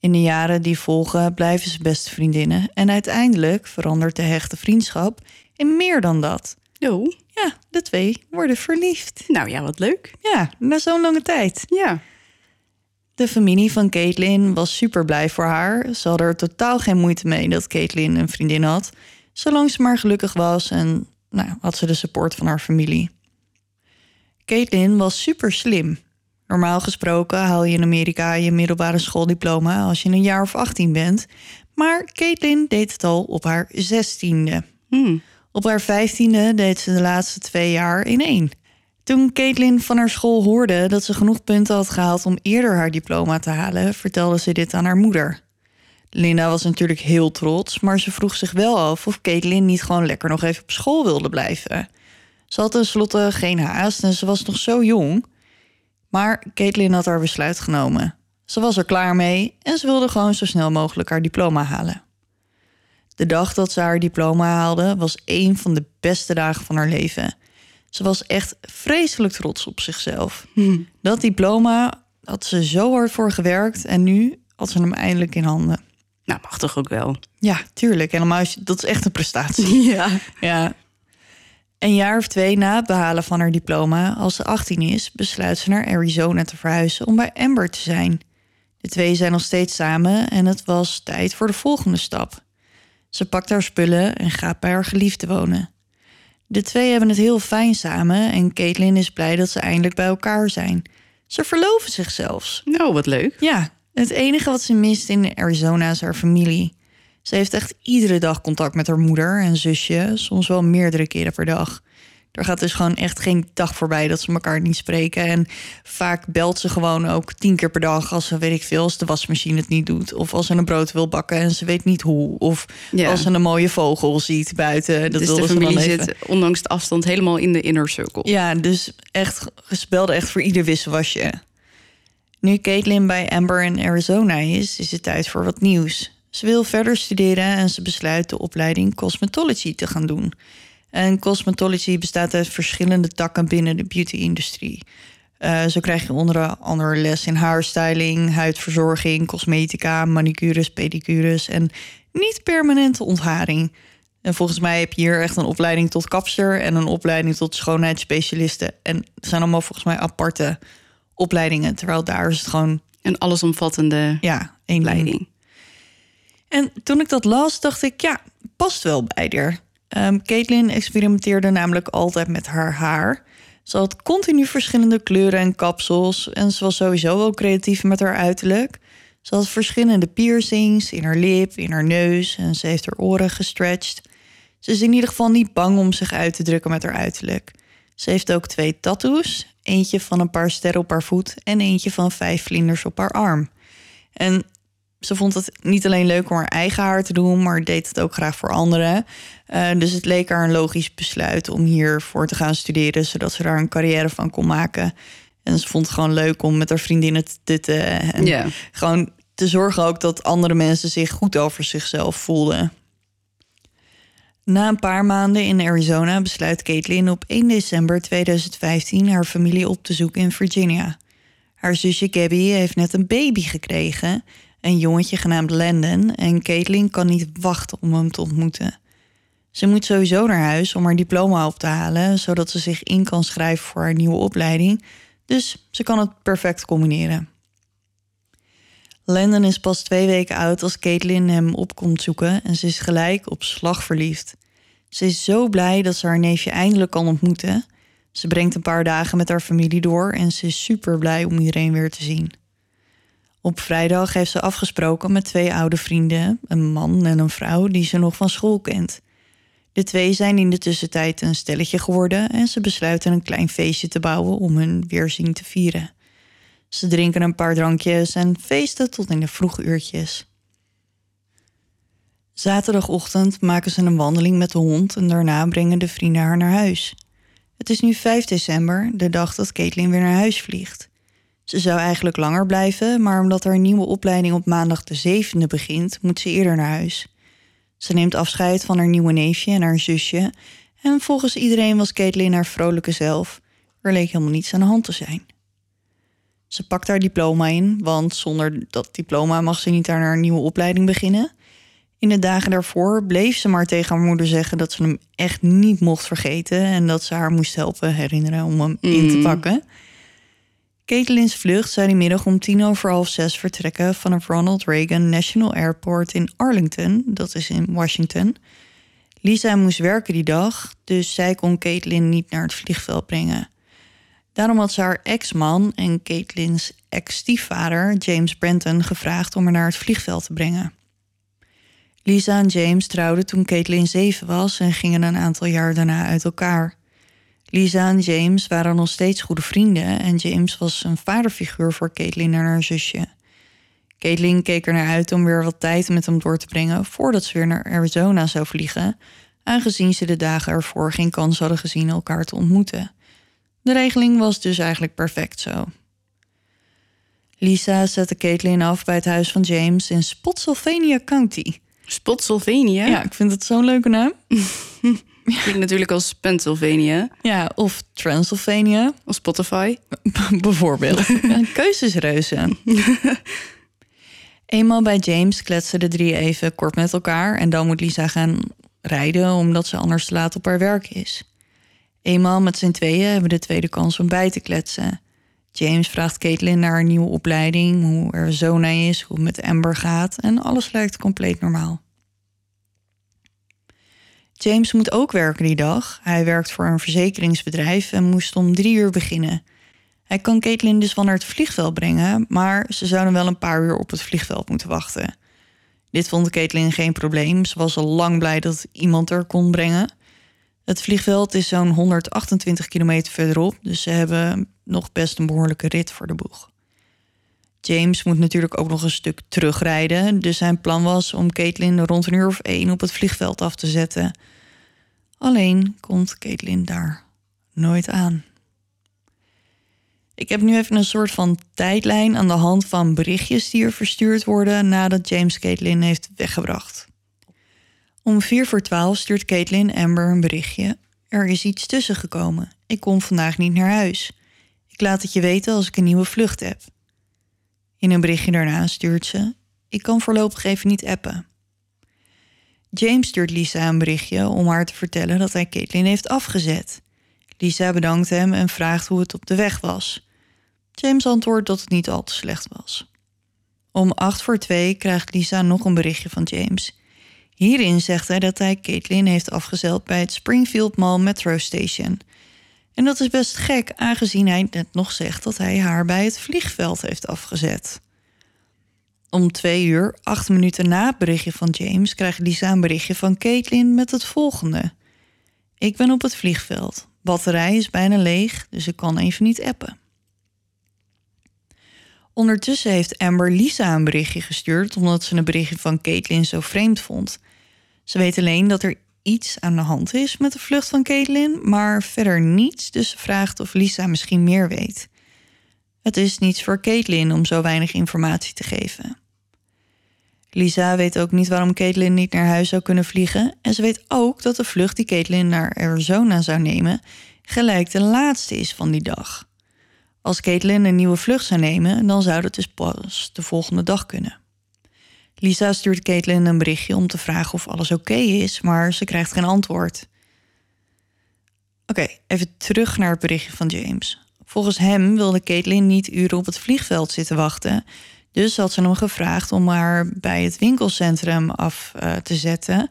In de jaren die volgen blijven ze beste vriendinnen en uiteindelijk verandert de hechte vriendschap in meer dan dat. Oh, Ja, de twee worden verliefd. nou ja, wat leuk. Ja, na zo'n lange tijd. Ja. De familie van Caitlin was super blij voor haar. Ze hadden er totaal geen moeite mee dat Caitlin een vriendin had. Zolang ze maar gelukkig was en nou, had ze de support van haar familie. Caitlin was super slim. Normaal gesproken haal je in Amerika je middelbare schooldiploma als je een jaar of 18 bent. Maar Caitlin deed het al op haar 16e. Hm. Op haar vijftiende deed ze de laatste twee jaar in één. Toen Caitlin van haar school hoorde dat ze genoeg punten had gehaald om eerder haar diploma te halen, vertelde ze dit aan haar moeder. Linda was natuurlijk heel trots, maar ze vroeg zich wel af of Caitlin niet gewoon lekker nog even op school wilde blijven. Ze had tenslotte geen haast en ze was nog zo jong. Maar Caitlin had haar besluit genomen. Ze was er klaar mee en ze wilde gewoon zo snel mogelijk haar diploma halen. De dag dat ze haar diploma haalde was een van de beste dagen van haar leven. Ze was echt vreselijk trots op zichzelf. Hm. Dat diploma had ze zo hard voor gewerkt en nu had ze hem eindelijk in handen. Nou, mag toch ook wel. Ja, tuurlijk. Als je- dat is echt een prestatie. Ja. Ja. Een jaar of twee na het behalen van haar diploma, als ze 18 is, besluit ze naar Arizona te verhuizen om bij Amber te zijn. De twee zijn nog steeds samen en het was tijd voor de volgende stap. Ze pakt haar spullen en gaat bij haar geliefde wonen. De twee hebben het heel fijn samen en Caitlin is blij dat ze eindelijk bij elkaar zijn. Ze verloven zich zelfs. Nou, wat leuk. Ja, het enige wat ze mist in Arizona is haar familie. Ze heeft echt iedere dag contact met haar moeder en zusje, soms wel meerdere keren per dag. Er gaat dus gewoon echt geen dag voorbij dat ze elkaar niet spreken. En vaak belt ze gewoon ook tien keer per dag als ze, weet ik veel, als de wasmachine het niet doet. Of als ze een brood wil bakken en ze weet niet hoe. Of Ja. als ze een mooie vogel ziet buiten. Dat dus de ze dan familie zit ondanks de afstand helemaal in de inner circle. Ja, dus echt, ze belde echt voor ieder wisselwasje. Nu Caitlin bij Amber in Arizona is, is het tijd voor wat nieuws. Ze wil verder studeren en ze besluit de opleiding cosmetology te gaan doen. En cosmetology bestaat uit verschillende takken binnen de beauty-industrie. Eh, zo krijg je onder andere les in haarstyling, huidverzorging, cosmetica, manicures, pedicures en niet permanente ontharing. En volgens mij heb je hier echt een opleiding tot kapster en een opleiding tot schoonheidsspecialiste. En het zijn allemaal volgens mij aparte opleidingen. Terwijl daar is het gewoon, Een allesomvattende ja, één ding. leiding. En toen ik dat las, dacht ik, ja, past wel bij haar. Ehm Caitlin experimenteerde namelijk altijd met haar haar. Ze had continu verschillende kleuren en kapsels. En ze was sowieso wel creatief met haar uiterlijk. Ze had verschillende piercings in haar lip, in haar neus. En ze heeft haar oren gestretched. Ze is in ieder geval niet bang om zich uit te drukken met haar uiterlijk. Ze heeft ook twee tattoos. Eentje van een paar sterren op haar voet en eentje van vijf vlinders op haar arm. En Ze vond het niet alleen leuk om haar eigen haar te doen, maar deed het ook graag voor anderen. Uh, dus het leek haar een logisch besluit om hiervoor te gaan studeren, zodat ze daar een carrière van kon maken. En ze vond het gewoon leuk om met haar vriendinnen te tutten. En gewoon te zorgen ook dat andere mensen zich goed over zichzelf voelden. Na een paar maanden in Arizona besluit Caitlin op 1 december 2015 haar familie op te zoeken in Virginia. Haar zusje Gabby heeft net een baby gekregen, een jongetje genaamd Landon, en Caitlin kan niet wachten om hem te ontmoeten. Ze moet sowieso naar huis om haar diploma op te halen, zodat ze zich in kan schrijven voor haar nieuwe opleiding, dus ze kan het perfect combineren. Landon is pas twee weken oud als Caitlin hem op komt zoeken en ze is gelijk op slag verliefd. Ze is zo blij dat ze haar neefje eindelijk kan ontmoeten. Ze brengt een paar dagen met haar familie door en ze is super blij om iedereen weer te zien. Op vrijdag heeft ze afgesproken met twee oude vrienden, een man en een vrouw die ze nog van school kent. De twee zijn in de tussentijd een stelletje geworden en ze besluiten een klein feestje te bouwen om hun weerzien te vieren. Ze drinken een paar drankjes en feesten tot in de vroege uurtjes. Zaterdagochtend maken ze een wandeling met de hond en daarna brengen de vrienden haar naar huis. Het is nu 5 december, de dag dat Caitlin weer naar huis vliegt. Ze zou eigenlijk langer blijven, maar omdat haar nieuwe opleiding op maandag de 7e begint, moet ze eerder naar huis. Ze neemt afscheid van haar nieuwe neefje en haar zusje. En volgens iedereen was Caitlin haar vrolijke zelf. Er leek helemaal niets aan de hand te zijn. Ze pakt haar diploma in, want zonder dat diploma mag ze niet aan haar nieuwe opleiding beginnen. In de dagen daarvoor bleef ze maar tegen haar moeder zeggen dat ze hem echt niet mocht vergeten en dat ze haar moest helpen herinneren om hem in te Mm. pakken. Caitlin's vlucht zou die middag om tien over half zes vertrekken vanaf Ronald Reagan National Airport in Arlington, dat is in Washington. Lisa moest werken die dag, dus zij kon Caitlin niet naar het vliegveld brengen. Daarom had ze haar ex-man en Caitlin's ex-stiefvader, James Brenton, gevraagd om haar naar het vliegveld te brengen. Lisa en James trouwden toen Caitlin zeven was en gingen een aantal jaar daarna uit elkaar. Lisa en James waren nog steeds goede vrienden en James was een vaderfiguur voor Caitlin en haar zusje. Caitlin keek er naar uit om weer wat tijd met hem door te brengen voordat ze weer naar Arizona zou vliegen, aangezien ze de dagen ervoor geen kans hadden gezien elkaar te ontmoeten. De regeling was dus eigenlijk perfect zo. Lisa zette Caitlin af bij het huis van James in Spotsylvania County. Spotsylvania. Ja, ik vind het zo'n leuke naam. Klinkt natuurlijk als Pennsylvania. Ja, of Transylvania. Als Spotify. Bijvoorbeeld. Ja, Keuzesreuzen. Eenmaal bij James kletsen de drie even kort met elkaar en dan moet Lisa gaan rijden omdat ze anders te laat op haar werk is. Eenmaal met z'n tweeën hebben de tweede kans om bij te kletsen. James vraagt Caitlin naar haar nieuwe opleiding, hoe Arizona is, hoe het met Amber gaat en alles lijkt compleet normaal. James moet ook werken die dag. Hij werkt voor een verzekeringsbedrijf en moest om drie uur beginnen. Hij kan Caitlin dus wel naar het vliegveld brengen, maar ze zouden wel een paar uur op het vliegveld moeten wachten. Dit vond Caitlin geen probleem. Ze was al lang blij dat iemand er kon brengen. Het vliegveld is zo'n 128 kilometer verderop, dus ze hebben nog best een behoorlijke rit voor de boeg. James moet natuurlijk ook nog een stuk terugrijden, dus zijn plan was om Caitlin rond een uur of één op het vliegveld af te zetten. Alleen komt Caitlin daar nooit aan. Ik heb nu even een soort van tijdlijn aan de hand van berichtjes die er verstuurd worden nadat James Caitlin heeft weggebracht. Om vier voor twaalf stuurt Caitlin Amber een berichtje. Er is iets tussen gekomen. Ik kom vandaag niet naar huis. Ik laat het je weten als ik een nieuwe vlucht heb. In een berichtje daarna stuurt ze: Ik kan voorlopig even niet appen. James stuurt Lisa een berichtje om haar te vertellen dat hij Caitlin heeft afgezet. Lisa bedankt hem en vraagt hoe het op de weg was. James antwoordt dat het niet al te slecht was. Om acht voor twee krijgt Lisa nog een berichtje van James. Hierin zegt hij dat hij Caitlin heeft afgezeld bij het Springfield Mall Metro Station. En dat is best gek, aangezien hij net nog zegt dat hij haar bij het vliegveld heeft afgezet. Om twee uur, acht minuten na het berichtje van James, krijgt Lisa een berichtje van Caitlin met het volgende. Ik ben op het vliegveld. Batterij is bijna leeg, dus ik kan even niet appen. Ondertussen heeft Amber Lisa een berichtje gestuurd... omdat ze een berichtje van Caitlin zo vreemd vond. Ze weet alleen dat er iets aan de hand is met de vlucht van Caitlin... maar verder niets, dus ze vraagt of Lisa misschien meer weet. Het is niets voor Caitlin om zo weinig informatie te geven. Lisa weet ook niet waarom Caitlin niet naar huis zou kunnen vliegen... en ze weet ook dat de vlucht die Caitlin naar Arizona zou nemen... gelijk de laatste is van die dag... Als Caitlin een nieuwe vlucht zou nemen, dan zou dat dus pas de volgende dag kunnen. Lisa stuurt Caitlin een berichtje om te vragen of alles oké is, maar ze krijgt geen antwoord. Oké, even terug naar het berichtje van James. Volgens hem wilde Caitlin niet uren op het vliegveld zitten wachten. Dus had ze hem gevraagd om haar bij het winkelcentrum af uh, te zetten.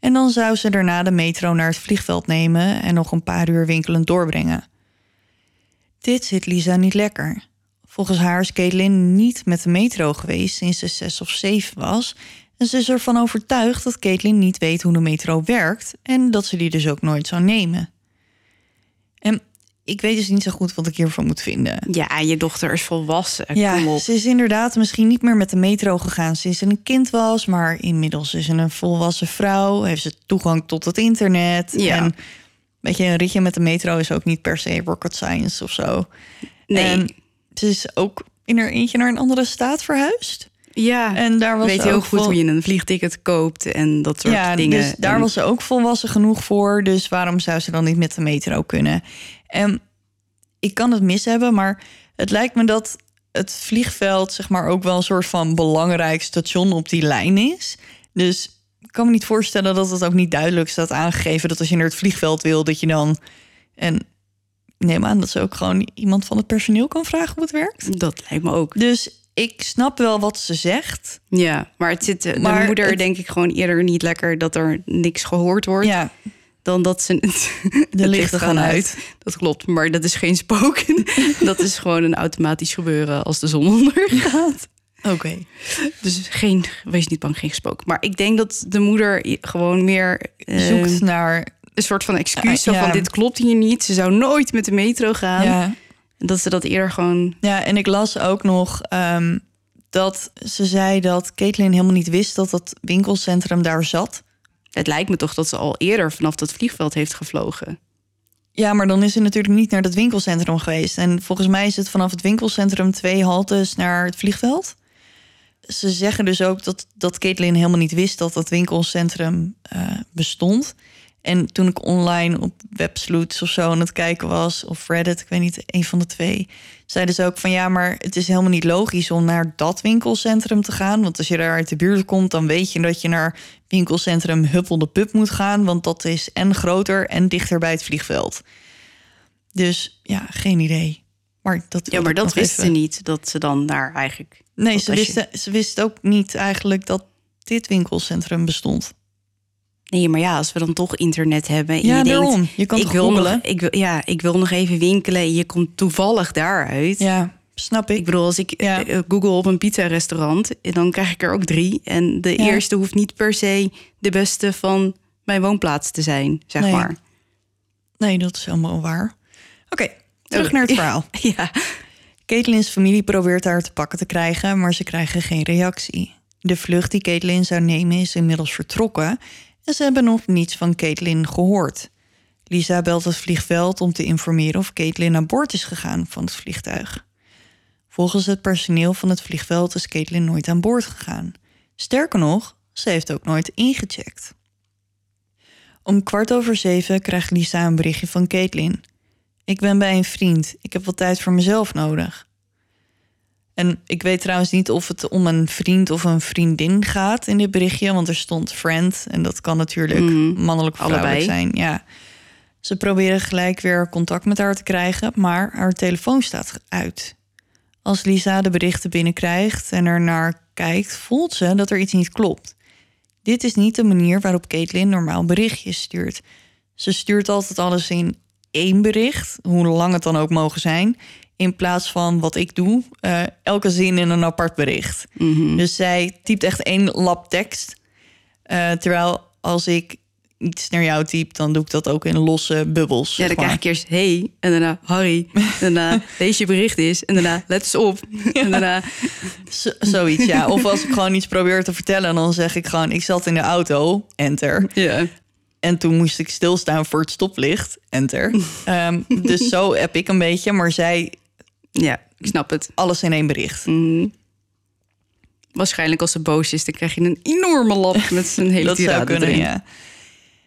En dan zou ze daarna de metro naar het vliegveld nemen en nog een paar uur winkelend doorbrengen. Dit zit Lisa niet lekker. Volgens haar is Caitlin niet met de metro geweest sinds ze zes of zeven was. En ze is ervan overtuigd dat Caitlin niet weet hoe de metro werkt en dat ze die dus ook nooit zou nemen. En ik weet dus niet zo goed wat ik hiervan moet vinden. Ja, je dochter is volwassen. Ja, ze is inderdaad misschien niet meer met de metro gegaan sinds ze een kind was, maar inmiddels is ze een volwassen vrouw, heeft ze toegang tot het internet. Ja. En Weet je, een ritje met de metro is ook niet per se rocket science of zo. Nee. En ze is ook in haar eentje naar een andere staat verhuisd. Ja, En daar was weet ze ook goed vol- hoe je een vliegticket koopt en dat soort ja, dingen. dus daar En- was ze ook volwassen genoeg voor. Dus waarom zou ze dan niet met de metro kunnen? En ik kan het mis hebben, maar het lijkt me dat het vliegveld zeg maar ook wel een soort van belangrijk station op die lijn is. Dus ik kan me niet voorstellen dat het ook niet duidelijk staat aangegeven dat als je naar het vliegveld wil, dat je dan en neem aan dat ze ook gewoon iemand van het personeel kan vragen hoe het werkt. Dat lijkt me ook. Dus ik snap wel wat ze zegt. Ja, maar het zit de Maar moeder het- denk ik gewoon eerder niet lekker dat er niks gehoord wordt Ja, dan dat ze de lichten gaan uit. Dat klopt, maar dat is geen spoken. dat is gewoon een automatisch gebeuren als de zon ondergaat. Oké. Dus geen, wees niet bang, geen gesproken. Maar ik denk dat de moeder gewoon meer eh, Zoekt naar een soort van excuus. ja. van dit klopt hier niet. Ze zou nooit met de metro gaan. ja, En dat ze dat eerder gewoon. Ja, en ik las ook nog ehm, dat ze zei dat Caitlin helemaal niet wist dat dat winkelcentrum daar zat. Het lijkt me toch dat ze al eerder vanaf dat vliegveld heeft gevlogen. Ja, maar dan is ze natuurlijk niet naar dat winkelcentrum geweest. En volgens mij is het vanaf het winkelcentrum twee haltes naar het vliegveld. Ze zeggen dus ook dat, dat Caitlin helemaal niet wist dat dat winkelcentrum eh, bestond. En toen ik online op Websleuths of zo aan het kijken was, of Reddit, ik weet niet, een van de twee, zeiden ze ook van ja, maar het is helemaal niet logisch om naar dat winkelcentrum te gaan. Want als je daar uit de buurt komt, dan weet je dat je naar winkelcentrum Huppel de Pup moet gaan. Want dat is en groter en dichter bij het vliegveld. Dus ja, geen idee. Maar dat Ja, maar dat nog wist even- ze niet. Dat ze dan daar eigenlijk. Nee, ze als je- wist, ze wist ook niet eigenlijk dat dit winkelcentrum bestond. Nee, maar ja, als we dan toch internet hebben. En Ja, je denkt. Je kan ik wil nog, ik wil, Ja, ik wil nog even winkelen. En je komt toevallig daaruit. Ja, snap ik. Ik bedoel, als ik Ja. eh, google op een pizza-restaurant, dan krijg ik er ook drie. En de Ja. eerste hoeft niet per se de beste van mijn woonplaats te zijn, zeg Nee. maar. Nee, dat is helemaal waar. Oké, terug Oh, naar het verhaal. Ja, Caitlin's familie probeert haar te pakken te krijgen, maar ze krijgen geen reactie. De vlucht die Caitlin zou nemen is inmiddels vertrokken en ze hebben nog niets van Caitlin gehoord. Lisa belt het vliegveld om te informeren of Caitlin aan boord is gegaan van het vliegtuig. Volgens het personeel van het vliegveld is Caitlin nooit aan boord gegaan. Sterker nog, ze heeft ook nooit ingecheckt. Om kwart over zeven krijgt Lisa een berichtje van Caitlin. Ik ben bij een vriend. Ik heb wat tijd voor mezelf nodig. En ik weet trouwens niet of het om een vriend of een vriendin gaat in dit berichtje, want er stond friend en dat kan natuurlijk Mhm. mannelijk of vrouwelijk Allebei. zijn. Ja. Ze proberen gelijk weer contact met haar te krijgen, maar haar telefoon staat uit. Als Lisa de berichten binnenkrijgt en er naar kijkt, voelt ze dat er iets niet klopt. Dit is niet de manier waarop Caitlin normaal berichtjes stuurt. Ze stuurt altijd alles in één bericht, hoe lang het dan ook mogen zijn, in plaats van wat ik doe, eh, elke zin in een apart bericht. Dus zij typt echt één lap tekst. Eh, terwijl als ik iets naar jou typ, dan doe ik dat ook in losse bubbels. Ja, dan krijg ik eerst hey en daarna Harry. En daarna lees je bericht is en daarna let eens op. En daarna Z- zoiets, ja. Of als ik gewoon iets probeer te vertellen, dan zeg ik gewoon: ik zat in de auto, enter. ja. En toen moest ik stilstaan voor het stoplicht, enter. Ehm, dus zo heb ik een beetje, maar zij ja, ik snap het. alles in één bericht. Mhm. Waarschijnlijk als ze boos is, dan krijg je een enorme lap met zijn hele dat zou kunnen, erin. ja.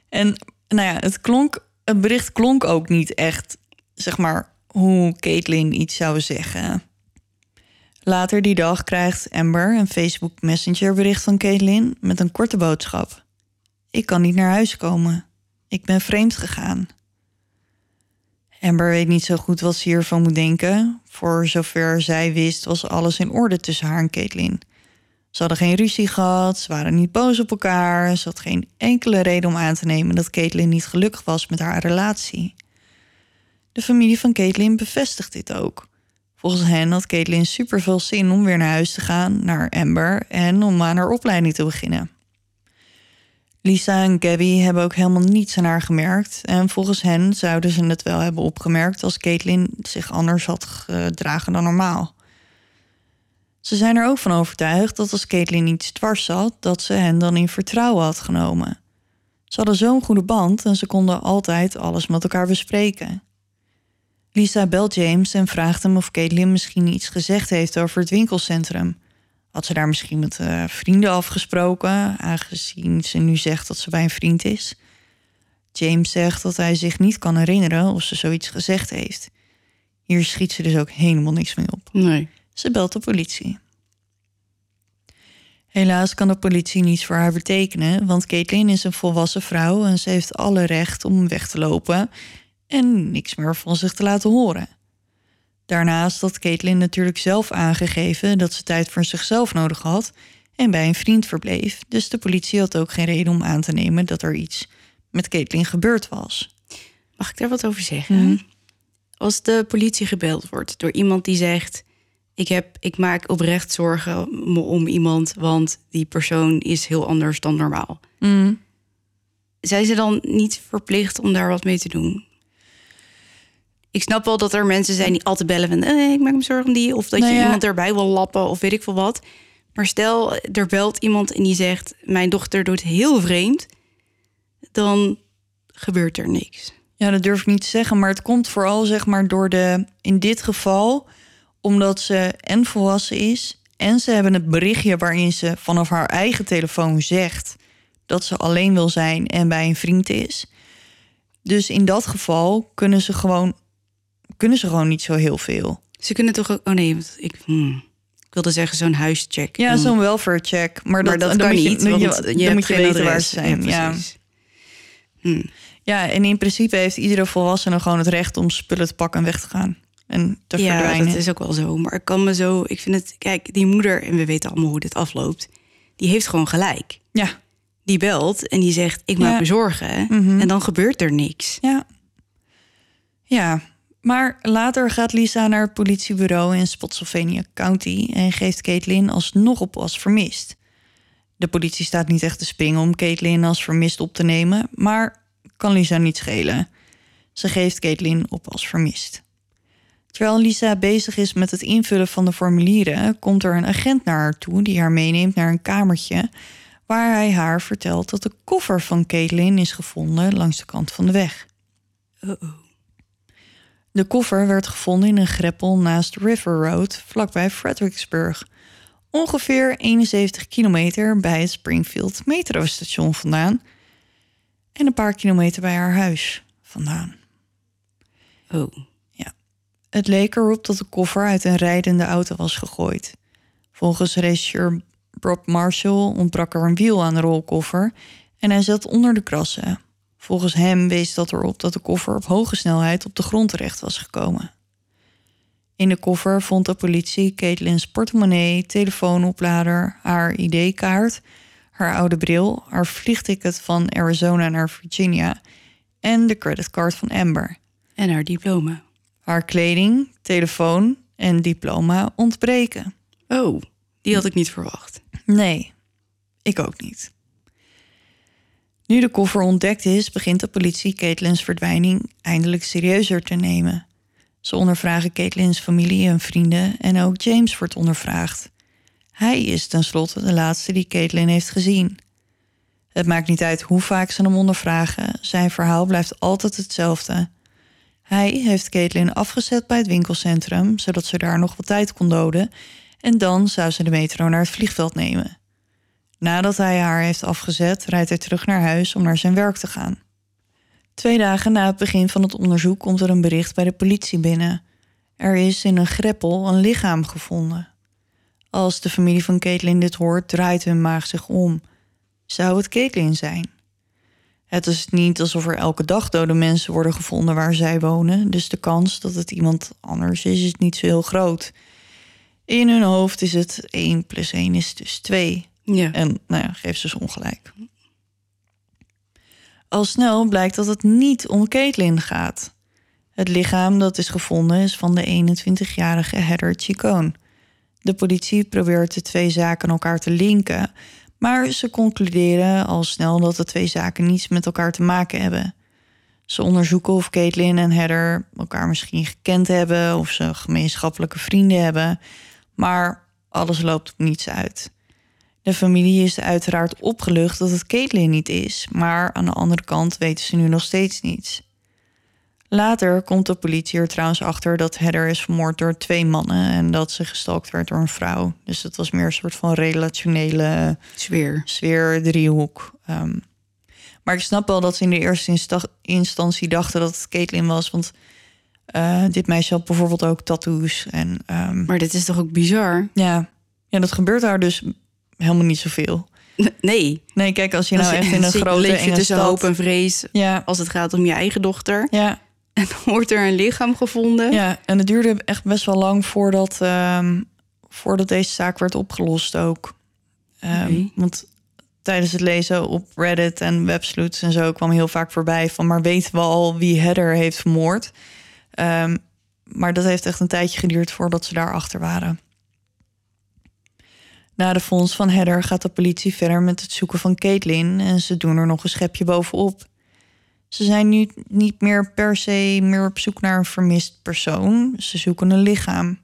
En nou ja, het, klonk, het bericht klonk ook niet echt, zeg maar, hoe Caitlyn iets zou zeggen. Later die dag krijgt Amber een Facebook Messenger bericht van Caitlyn met een korte boodschap. Ik kan niet naar huis komen. Ik ben vreemd gegaan. Amber weet niet zo goed wat ze hiervan moet denken. Voor zover zij wist was alles in orde tussen haar en Caitlyn. Ze hadden geen ruzie gehad, ze waren niet boos op elkaar. Ze had geen enkele reden om aan te nemen dat Caitlyn niet gelukkig was met haar relatie. De familie van Caitlyn bevestigt dit ook. Volgens hen had Caitlyn superveel zin om weer naar huis te gaan, naar Amber en om aan haar opleiding te beginnen. Lisa en Gabby hebben ook helemaal niets aan haar gemerkt. En volgens hen zouden ze het wel hebben opgemerkt als Caitlyn zich anders had gedragen dan normaal. Ze zijn er ook van overtuigd dat als Caitlyn iets dwars zat, dat ze hen dan in vertrouwen had genomen. Ze hadden zo'n goede band en ze konden altijd alles met elkaar bespreken. Lisa belt James en vraagt hem of Caitlyn misschien iets gezegd heeft over het winkelcentrum. Had ze daar misschien met eh, vrienden afgesproken, aangezien ze nu zegt dat ze bij een vriend is? James zegt dat hij zich niet kan herinneren of ze zoiets gezegd heeft. Hier schiet ze dus ook helemaal niks mee op. Nee. Ze belt de politie. Helaas kan de politie niets voor haar betekenen, want Caitlyn is een volwassen vrouw en ze heeft alle recht om weg te lopen en niks meer van zich te laten horen. Daarnaast had Caitlyn natuurlijk zelf aangegeven dat ze tijd voor zichzelf nodig had en bij een vriend verbleef, dus de politie had ook geen reden om aan te nemen dat er iets met Caitlyn gebeurd was. Mag ik daar wat over zeggen? Mhm. Als de politie gebeld wordt door iemand die zegt: ik, heb, ik maak oprecht zorgen om iemand, want die persoon is heel anders dan normaal. Zijn ze dan niet verplicht om daar wat mee te doen? Ik snap wel dat er mensen zijn die altijd bellen van... Eh, ik maak me zorgen om die. Of dat Nou je ja. iemand erbij wil lappen of weet ik veel wat. Maar stel, er belt iemand en die zegt... mijn dochter doet heel vreemd. Dan gebeurt er niks. Ja, dat durf ik niet te zeggen, maar het komt vooral zeg maar door de in dit geval omdat ze en volwassen is en ze hebben het berichtje waarin ze vanaf haar eigen telefoon zegt dat ze alleen wil zijn en bij een vriend is. Dus in dat geval kunnen ze gewoon kunnen ze gewoon niet zo heel veel. Ze kunnen toch ook... Oh nee, want ik, hmm. ik wilde zeggen zo'n huischeck. Ja, Dan- zo'n welfare check, maar dat, maar dat dan kan je, niet. dan want je, je dan moet je weten waar ze zijn. Ja, precies. ja, en in principe heeft iedere volwassene gewoon het recht om spullen te pakken en weg te gaan. En te Ja, verdwijnen. dat is ook wel zo. Maar ik kan me zo... Ik vind het... Kijk, die moeder, en we weten allemaal hoe dit afloopt... die heeft gewoon gelijk. Ja, Die belt en die zegt, ik maak Ja. me zorgen. Mhm. En dan gebeurt er niks. Ja. Ja, maar later gaat Lisa naar het politiebureau in Spotsylvania County en geeft Caitlin alsnog op als vermist. De politie staat niet echt te springen om Caitlin als vermist op te nemen, maar kan Lisa niet schelen. Ze geeft Caitlin op als vermist. Terwijl Lisa bezig is met het invullen van de formulieren, komt er een agent naar haar toe die haar meeneemt naar een kamertje waar hij haar vertelt dat de koffer van Caitlin is gevonden langs de kant van de weg. Uh-oh. De koffer werd gevonden in een greppel naast River Road, vlakbij Fredericksburg. Ongeveer 71 kilometer bij het Springfield metrostation vandaan. En een paar kilometer bij haar huis vandaan. Oh. Het leek erop dat de koffer uit een rijdende auto was gegooid. Volgens regisseur Bob Marshall ontbrak er een wiel aan de rolkoffer en hij zat onder de krassen. Volgens hem wees dat erop dat de koffer op hoge snelheid op de grond terecht was gekomen. In de koffer vond de politie Caitlin's portemonnee, telefoonoplader, haar ID-kaart, haar oude bril, haar vliegticket van Arizona naar Virginia en de creditcard van Amber. En haar diploma. Haar kleding, telefoon en diploma ontbreken. Oh, die had ik niet verwacht. Nee, ik ook niet. Nu de koffer ontdekt is, begint de politie Caitlin's verdwijning eindelijk serieuzer te nemen. Ze ondervragen Caitlin's familie en vrienden en ook James wordt ondervraagd. Hij is tenslotte de laatste die Caitlin heeft gezien. Het maakt niet uit hoe vaak ze hem ondervragen, zijn verhaal blijft altijd hetzelfde. Hij heeft Caitlin afgezet bij het winkelcentrum, zodat ze daar nog wat tijd kon doden, en dan zou ze de metro naar het vliegveld nemen. Nadat hij haar heeft afgezet, rijdt hij terug naar huis om naar zijn werk te gaan. Twee dagen na het begin van het onderzoek komt er een bericht bij de politie binnen. Er is in een greppel een lichaam gevonden. Als de familie van Caitlin dit hoort, draait hun maag zich om. Zou het Caitlin zijn? Het is niet alsof er elke dag dode mensen worden gevonden waar zij wonen, dus de kans dat het iemand anders is, is niet zo heel groot. In hun hoofd is het 1 plus 1 is dus 2. Ja. En nou ja, geef ze dus ongelijk. Al snel blijkt dat het niet om Caitlin gaat. Het lichaam dat is gevonden is van de 21-jarige Heather Chicone. De politie probeert de twee zaken elkaar te linken, maar ze concluderen al snel dat de twee zaken niets met elkaar te maken hebben. Ze onderzoeken of Caitlin en Heather elkaar misschien gekend hebben of ze gemeenschappelijke vrienden hebben, maar alles loopt op niets uit. De familie is uiteraard opgelucht dat het Caitlin niet is, maar aan de andere kant weten ze nu nog steeds niets. Later komt de politie er trouwens achter dat Heather is vermoord door twee mannen en dat ze gestalkt werd door een vrouw. Dus dat was meer een soort van relationele Sfeer. sfeer, driehoek. Ehm, maar ik snap wel dat ze in de eerste insta- instantie dachten dat het Caitlin was, want eh, dit meisje had bijvoorbeeld ook tattoos en ehm, Maar dit is toch ook bizar? ja, ja, dat gebeurt daar dus helemaal niet zoveel. Nee. Nee, kijk, als je nou Als echt in een grote enge tussen stad... hoop en vrees Ja, als het gaat om je eigen dochter. ja, En dan wordt er een lichaam gevonden. ja, en het duurde echt best wel lang voordat, ehm, voordat deze zaak werd opgelost ook. Oké. Want tijdens het lezen op Reddit en Websleuths en zo kwam heel vaak voorbij van... maar weten we al wie Heather heeft vermoord? Ehm, maar dat heeft echt een tijdje geduurd voordat ze daarachter waren. Na de fonds van Heather gaat de politie verder met het zoeken van Caitlin... en ze doen er nog een schepje bovenop. Ze zijn nu niet meer per se meer op zoek naar een vermist persoon. Ze zoeken een lichaam.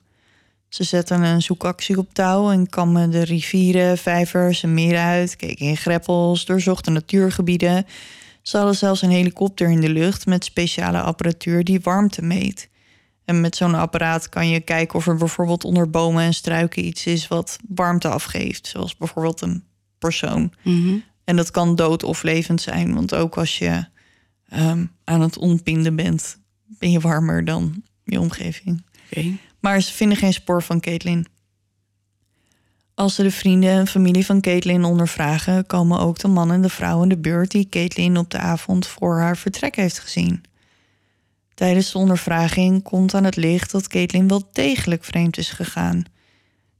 Ze zetten een zoekactie op touw en kammen de rivieren, vijvers en meren uit, keken in greppels, doorzochten natuurgebieden. Ze hadden zelfs een helikopter in de lucht met speciale apparatuur die warmte meet. En met zo'n apparaat kan je kijken of er bijvoorbeeld onder bomen en struiken iets is wat warmte afgeeft, zoals bijvoorbeeld een persoon. Mhm. En dat kan dood of levend zijn, want ook als je ehm, aan het ontbinden bent, ben je warmer dan je omgeving. Maar ze vinden geen spoor van Caitlin. Als ze de vrienden en familie van Caitlin ondervragen, komen ook de man en de vrouw in de beurt die Caitlin op de avond voor haar vertrek heeft gezien. Tijdens de ondervraging komt aan het licht dat Caitlin wel degelijk vreemd is gegaan.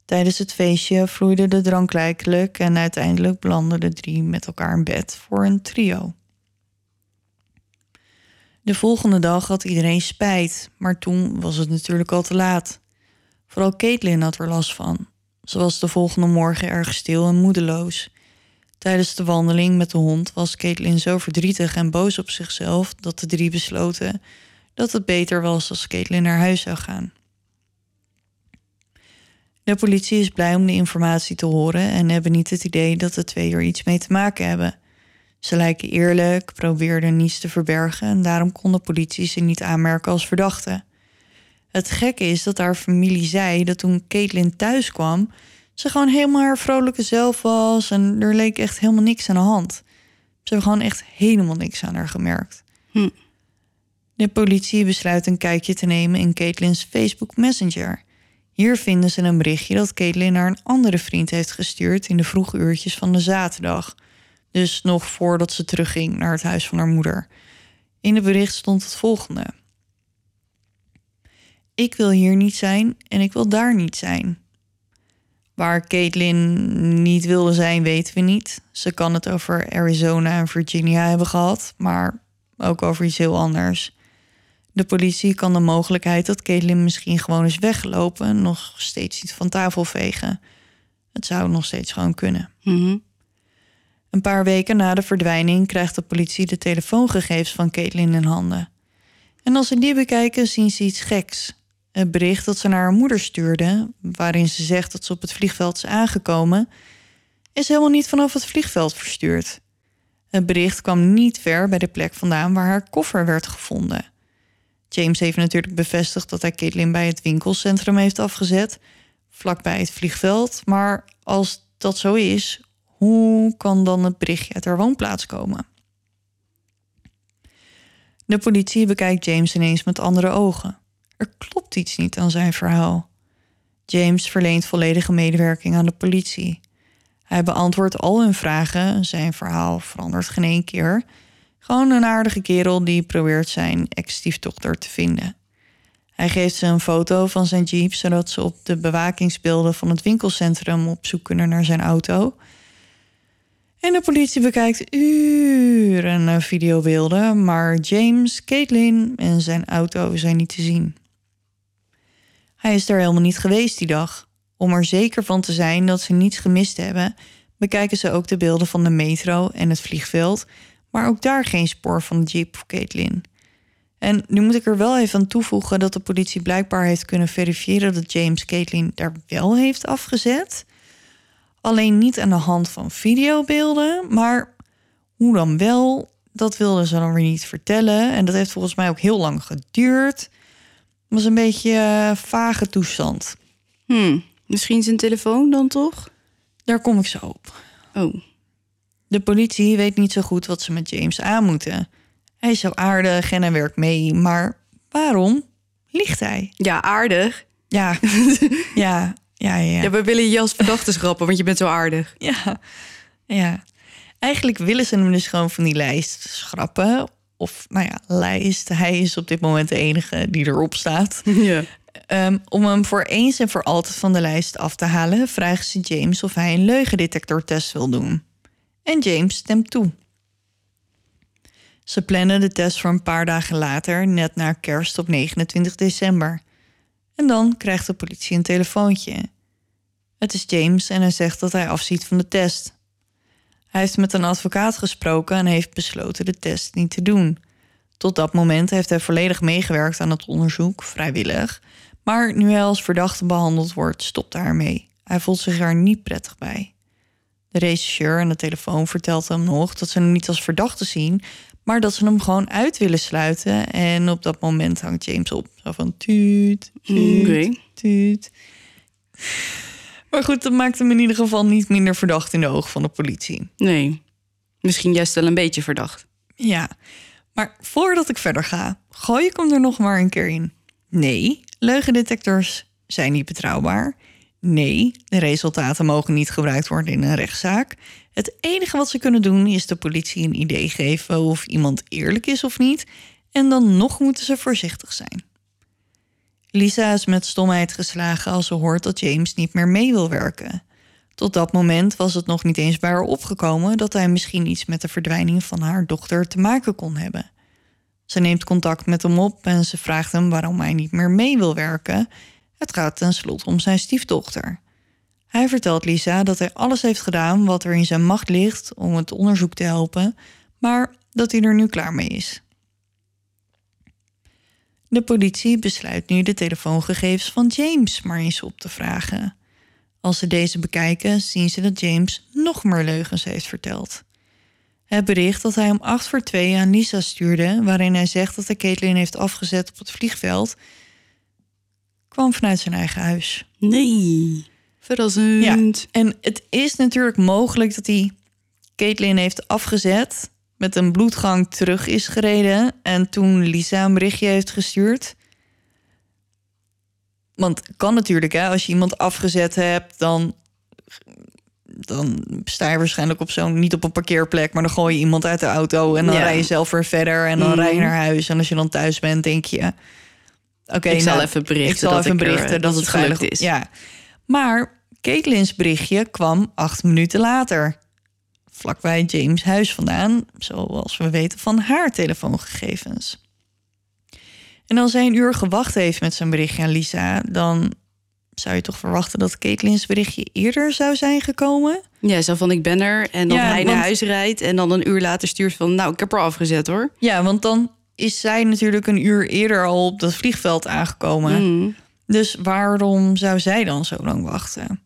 Tijdens het feestje vloeide de drank en uiteindelijk belanden de drie met elkaar in bed voor een trio. De volgende dag had iedereen spijt, maar toen was het natuurlijk al te laat. Vooral Caitlin had er last van. Ze was de volgende morgen erg stil en moedeloos. Tijdens de wandeling met de hond was Caitlin zo verdrietig en boos op zichzelf dat de drie besloten dat het beter was als Caitlin naar huis zou gaan. De politie is blij om de informatie te horen en hebben niet het idee dat de twee er iets mee te maken hebben. Ze lijken eerlijk, probeerden niets te verbergen en daarom kon de politie ze niet aanmerken als verdachte. Het gekke is dat haar familie zei dat toen Caitlin thuis kwam, ze gewoon helemaal haar vrolijke zelf was en er leek echt helemaal niks aan de hand. Ze hebben gewoon echt helemaal niks aan haar gemerkt. Hm. De politie besluit een kijkje te nemen in Caitlins Facebook Messenger. Hier vinden ze een berichtje dat Caitlin naar een andere vriend heeft gestuurd in de vroege uurtjes van de zaterdag. Dus nog voordat ze terugging naar het huis van haar moeder. In het bericht stond het volgende: Ik wil hier niet zijn en ik wil daar niet zijn. Waar Caitlin niet wilde zijn, weten we niet. Ze kan het over Arizona en Virginia hebben gehad, maar ook over iets heel anders. De politie kan de mogelijkheid dat Caitlin misschien gewoon is weggelopen nog steeds niet van tafel vegen. Het zou nog steeds gewoon kunnen. Mhm. Een paar weken na de verdwijning krijgt de politie de telefoongegevens van Caitlin in handen. En als ze die bekijken, zien ze iets geks. Het bericht dat ze naar haar moeder stuurde, waarin ze zegt dat ze op het vliegveld is aangekomen, is helemaal niet vanaf het vliegveld verstuurd. Het bericht kwam niet ver bij de plek vandaan waar haar koffer werd gevonden. James heeft natuurlijk bevestigd dat hij Caitlin bij het winkelcentrum heeft afgezet, vlakbij het vliegveld. Maar als dat zo is, hoe kan dan het berichtje uit haar woonplaats komen? De politie bekijkt James ineens met andere ogen. Er klopt iets niet aan zijn verhaal. James verleent volledige medewerking aan de politie. Hij beantwoordt al hun vragen, zijn verhaal verandert geen één keer. Gewoon een aardige kerel die probeert zijn ex-stiefdochter te vinden. Hij geeft ze een foto van zijn jeep, zodat ze op de bewakingsbeelden van het winkelcentrum op zoek kunnen naar zijn auto. En de politie bekijkt uren videobeelden, maar James, Caitlin en zijn auto zijn niet te zien. Hij is daar helemaal niet geweest die dag. Om er zeker van te zijn dat ze niets gemist hebben, bekijken ze ook de beelden van de metro en het vliegveld, maar ook daar geen spoor van de jeep of Caitlin. En nu moet ik er wel even aan toevoegen dat de politie blijkbaar heeft kunnen verifiëren dat James Caitlin daar wel heeft afgezet. Alleen niet aan de hand van videobeelden, maar hoe dan wel, dat wilden ze dan weer niet vertellen. En dat heeft volgens mij ook heel lang geduurd. Het was een beetje uh, vage toestand. Hmm, misschien zijn telefoon dan toch? Daar kom ik zo op. Oh. De politie weet niet zo goed wat ze met James aan moeten. Hij is zo aardig en hij werkt mee, maar waarom liegt hij? Ja, aardig. Ja, ja, ja, ja. Ja, we willen je als verdachte schrappen, want je bent zo aardig. Ja, ja. Eigenlijk willen ze hem dus gewoon van die lijst schrappen. Of, nou ja, lijst. Hij is op dit moment de enige die erop staat. Ja. Um, om hem voor eens en voor altijd van de lijst af te halen, vragen ze James of hij een leugendetectortest wil doen. En James stemt toe. Ze plannen de test voor een paar dagen later, net na kerst op 29 december. En dan krijgt de politie een telefoontje. Het is James en hij zegt dat hij afziet van de test. Hij heeft met een advocaat gesproken en heeft besloten de test niet te doen. Tot dat moment heeft hij volledig meegewerkt aan het onderzoek, vrijwillig. Maar nu hij als verdachte behandeld wordt, stopt hij ermee. Hij voelt zich er niet prettig bij. De regisseur aan de telefoon vertelt hem nog dat ze hem niet als verdachte zien, maar dat ze hem gewoon uit willen sluiten. En op dat moment hangt James op. Zo van tuut, tuut, tuut. Maar goed, dat maakt hem in ieder geval niet minder verdacht in de ogen van de politie. Nee. Misschien juist wel een beetje verdacht. Ja, maar voordat ik verder ga, gooi ik hem er nog maar een keer in. Nee, leugendetectors zijn niet betrouwbaar. Nee, de resultaten mogen niet gebruikt worden in een rechtszaak. Het enige wat ze kunnen doen is de politie een idee geven of iemand eerlijk is of niet. En dan nog moeten ze voorzichtig zijn. Lisa is met stomheid geslagen als ze hoort dat James niet meer mee wil werken. Tot dat moment was het nog niet eens bij haar opgekomen dat hij misschien iets met de verdwijning van haar dochter te maken kon hebben. Ze neemt contact met hem op en ze vraagt hem waarom hij niet meer mee wil werken. Het gaat tenslotte om zijn stiefdochter. Hij vertelt Lisa dat hij alles heeft gedaan wat er in zijn macht ligt om het onderzoek te helpen, maar dat hij er nu klaar mee is. De politie besluit nu de telefoongegevens van James maar eens op te vragen. Als ze deze bekijken, zien ze dat James nog meer leugens heeft verteld. Het bericht dat hij om 8 voor 2 aan Lisa stuurde, waarin hij zegt dat hij Caitlin heeft afgezet op het vliegveld, kwam vanuit zijn eigen huis. Nee. Verrassend. En het is natuurlijk mogelijk dat hij Caitlin heeft afgezet, met een bloedgang terug is gereden en toen Lisa een berichtje heeft gestuurd. Want kan natuurlijk, hè, als je iemand afgezet hebt, dan, dan sta je waarschijnlijk op zo'n, niet op een parkeerplek, maar dan gooi je iemand uit de auto en dan Ja. rij je zelf weer verder en dan Mhm. rij je naar huis. En als je dan thuis bent, denk je, oké, Ik zal nou, even berichten ik zal dat even ik er, berichten eh, dat, het gelukt is. Ja, maar Caitlin's berichtje kwam acht minuten later. Vlakbij James' huis vandaan, zoals we weten van haar telefoongegevens. En als hij een uur gewacht heeft met zijn berichtje aan Lisa, dan zou je toch verwachten dat Caitlin's berichtje eerder zou zijn gekomen? Ja, zo van ik ben er. En dan Ja, hij naar huis rijdt. En dan een uur later stuurt van... Nou, ik heb er afgezet hoor. Ja, want dan is zij natuurlijk een uur eerder al op dat vliegveld aangekomen. Mm. Dus waarom zou zij dan zo lang wachten?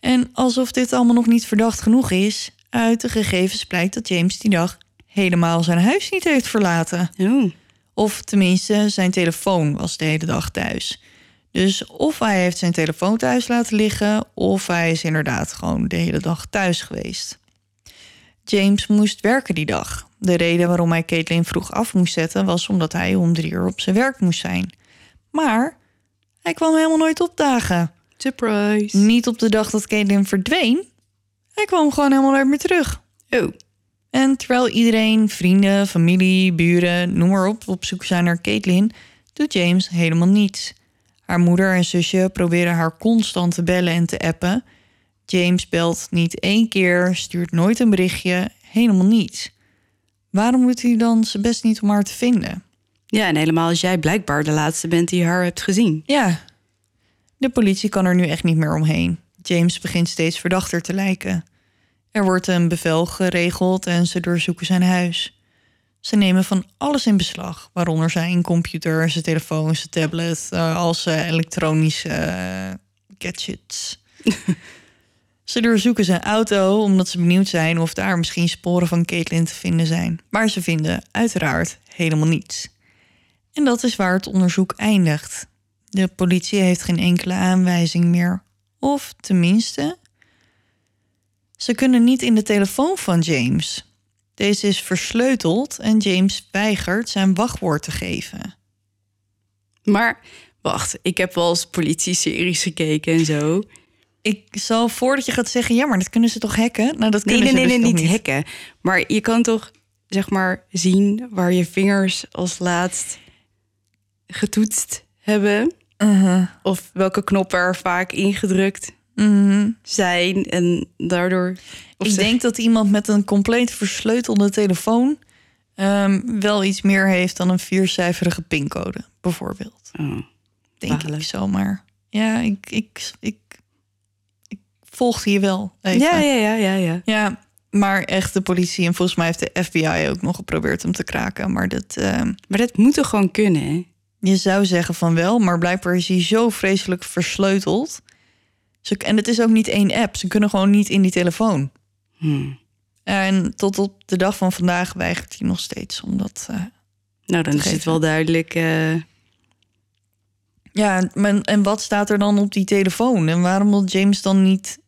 En alsof dit allemaal nog niet verdacht genoeg is, uit de gegevens blijkt dat James die dag helemaal zijn huis niet heeft verlaten. Oh. Of tenminste, zijn telefoon was de hele dag thuis. Dus of hij heeft zijn telefoon thuis laten liggen, of hij is inderdaad gewoon de hele dag thuis geweest. James moest werken die dag. De reden waarom hij Caitlin vroeg af moest zetten was omdat hij om drie uur op zijn werk moest zijn. Maar hij kwam helemaal nooit opdagen. Surprise. Niet op de dag dat Caitlin verdween. Hij kwam gewoon helemaal nooit meer terug. Oh. En terwijl iedereen, vrienden, familie, buren, noem maar op, op zoek zijn naar Caitlin, doet James helemaal niets. Haar moeder en zusje proberen haar constant te bellen en te appen. James belt niet één keer, stuurt nooit een berichtje, helemaal niets. Waarom doet hij dan zijn best niet om haar te vinden? Ja, en helemaal als jij blijkbaar de laatste bent die haar hebt gezien. Ja, de politie kan er nu echt niet meer omheen. James begint steeds verdachter te lijken. Er wordt een bevel geregeld en ze doorzoeken zijn huis. Ze nemen van alles in beslag, waaronder zijn computer, zijn telefoon, zijn tablet, eh, al zijn elektronische eh, gadgets. ze doorzoeken zijn auto omdat ze benieuwd zijn of daar misschien sporen van Caitlin te vinden zijn. Maar ze vinden uiteraard helemaal niets. En dat is waar het onderzoek eindigt. De politie heeft geen enkele aanwijzing meer. Of tenminste, ze kunnen niet in de telefoon van James. Deze is versleuteld en James weigert zijn wachtwoord te geven. Maar wacht, ik heb wel eens politie-series gekeken en zo. Ik zal voordat je gaat zeggen, ja, maar dat kunnen ze toch hacken? Nou, dat kunnen nee, nee, ze nee, dus niet hacken. Maar je kan toch, zeg maar, zien waar je vingers als laatst getoetst hebben. Uh-huh. Of welke knoppen er vaak ingedrukt Mhm. zijn. En daardoor... Ik ze- denk dat iemand met een compleet versleutelde telefoon ehm, wel iets meer heeft dan een viercijferige pincode, bijvoorbeeld. Oh. Denk ik zomaar. Ja, ik, ik, ik volgde je wel. Even. Ja, ja, ja, ja, ja. Ja, maar echt de politie en volgens mij heeft de FBI ook nog geprobeerd hem te kraken. Maar dat, ehm, Maar dat moet toch gewoon kunnen, hè? je zou zeggen van wel, maar blijkbaar is hij zo vreselijk versleuteld. Ze, en het is ook niet één app. Ze kunnen gewoon niet in die telefoon. Hmm. En tot op de dag van vandaag weigert hij nog steeds. Omdat, eh, Nou, dan is het wel duidelijk. eh, ja, en wat staat er dan op die telefoon? En waarom wil James dan niet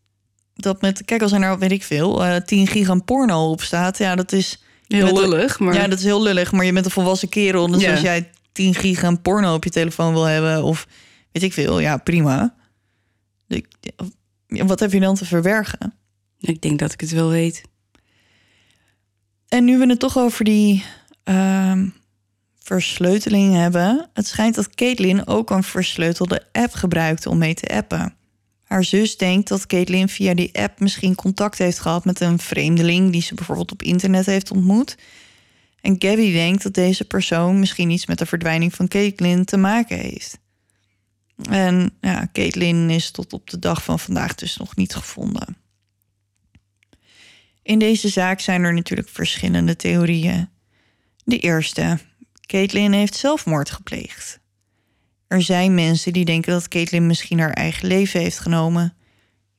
dat met... Kijk, als er nou, weet ik veel, eh 10 gig aan porno op staat. Ja, dat is... heel lullig, maar... Ja, dat is heel lullig. Maar je bent een volwassen kerel. Dus Ja. als jij 10 gig aan porno op je telefoon wil hebben... of weet ik veel, ja, prima. Ik- Wat heb je dan te verbergen? Ik denk dat ik het wel weet. En nu we het toch over die ehm, versleuteling hebben. Het schijnt dat Caitlin ook een versleutelde app gebruikte om mee te appen. Haar zus denkt dat Caitlin via die app misschien contact heeft gehad met een vreemdeling die ze bijvoorbeeld op internet heeft ontmoet. En Gabby denkt dat deze persoon misschien iets met de verdwijning van Caitlin te maken heeft. En ja, Caitlin is tot op de dag van vandaag dus nog niet gevonden. In deze zaak zijn er natuurlijk verschillende theorieën. De eerste, Caitlin heeft zelfmoord gepleegd. Er zijn mensen die denken dat Caitlin misschien haar eigen leven heeft genomen.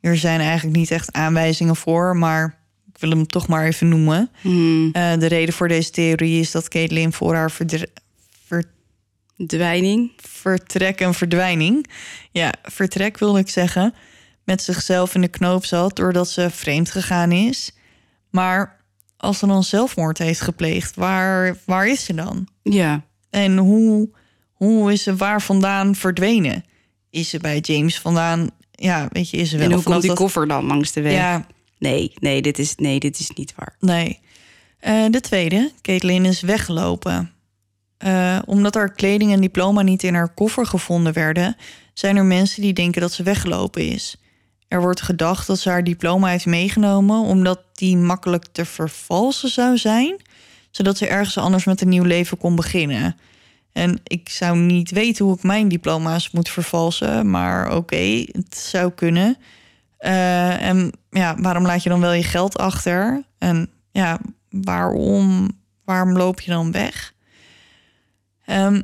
Er zijn eigenlijk niet echt aanwijzingen voor, maar ik wil hem toch maar even noemen. Hmm. Eh, de reden voor deze theorie is dat Caitlin voor haar verdre- ver- Dwijning. vertrek en verdwijning, ja, vertrek wilde ik zeggen, met zichzelf in de knoop zat doordat ze vreemd gegaan is. Maar als ze dan zelfmoord heeft gepleegd, waar, waar is ze dan? Ja. En hoe, hoe is ze waar vandaan verdwenen? Is ze bij James vandaan? Ja, weet je, is ze wel En hoe komt die dat- koffer dan langs de weg? Ja, Nee, nee, dit is, nee, dit is niet waar. Nee. Eh, de tweede, Caitlin is weggelopen. Eh, omdat haar kleding en diploma niet in haar koffer gevonden werden, zijn er mensen die denken dat ze weggelopen is. Er wordt gedacht dat ze haar diploma heeft meegenomen omdat die makkelijk te vervalsen zou zijn, zodat ze ergens anders met een nieuw leven kon beginnen. En ik zou niet weten hoe ik mijn diploma's moet vervalsen, maar oké, het zou kunnen. Eh, en ja, waarom laat je dan wel je geld achter? En ja, waarom, waarom loop je dan weg? Um,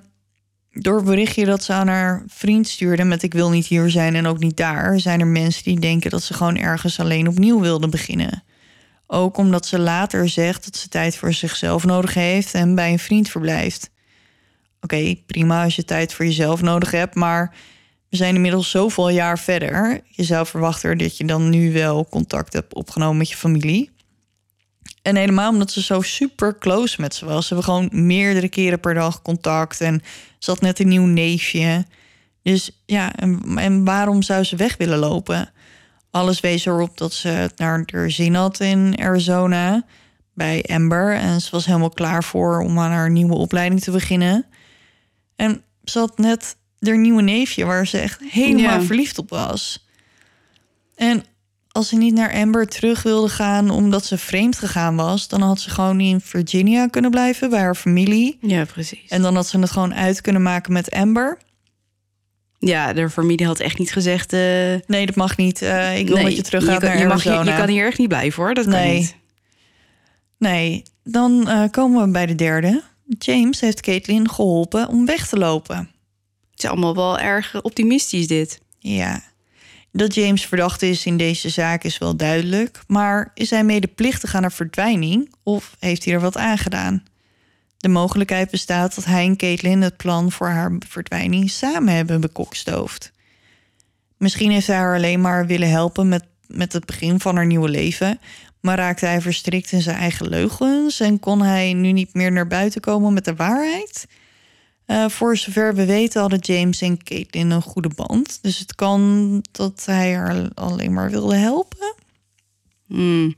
door het berichtje dat ze aan haar vriend stuurde met ik wil niet hier zijn en ook niet daar, zijn er mensen die denken dat ze gewoon ergens alleen opnieuw wilde beginnen. Ook omdat ze later zegt dat ze tijd voor zichzelf nodig heeft en bij een vriend verblijft. Oké, prima als je tijd voor jezelf nodig hebt, maar we zijn inmiddels zoveel jaar verder. Je zou verwachten dat je dan nu wel contact hebt opgenomen met je familie. En helemaal omdat ze zo super close met ze was. Ze hebben gewoon meerdere keren per dag contact. En ze had net een nieuw neefje. Dus ja, en, waarom zou ze weg willen lopen? Alles wees erop dat ze het naar haar zin had in Arizona bij Amber. En ze was helemaal klaar voor om aan haar nieuwe opleiding te beginnen. En ze had net haar nieuwe neefje waar ze echt helemaal verliefd op was. En als ze niet naar Amber terug wilde gaan omdat ze vreemd gegaan was, dan had ze gewoon in Virginia kunnen blijven bij haar familie. Ja, precies. En dan had ze het gewoon uit kunnen maken met Amber. Ja, de familie had echt niet gezegd. Uh... Nee, dat mag niet. Uh, ik wil dat je terug gaat naar je, mag, je, je, kan hier echt niet blijven hoor. Dat kan nee. niet. Nee, dan uh, komen we bij de derde. James heeft Caitlin geholpen om weg te lopen. Het is allemaal wel erg optimistisch dit. Ja. Dat James verdacht is in deze zaak is wel duidelijk, maar is hij medeplichtig aan haar verdwijning of heeft hij er wat aangedaan? De mogelijkheid bestaat dat hij en Caitlin het plan voor haar verdwijning samen hebben bekokstoofd. Misschien heeft hij haar alleen maar willen helpen met, met het begin van haar nieuwe leven, maar raakte hij verstrikt in zijn eigen leugens en kon hij nu niet meer naar buiten komen met de waarheid? Uh, voor zover we weten hadden James en Caitlin een goede band. Dus het kan dat hij haar alleen maar wilde helpen. Hmm. Nou,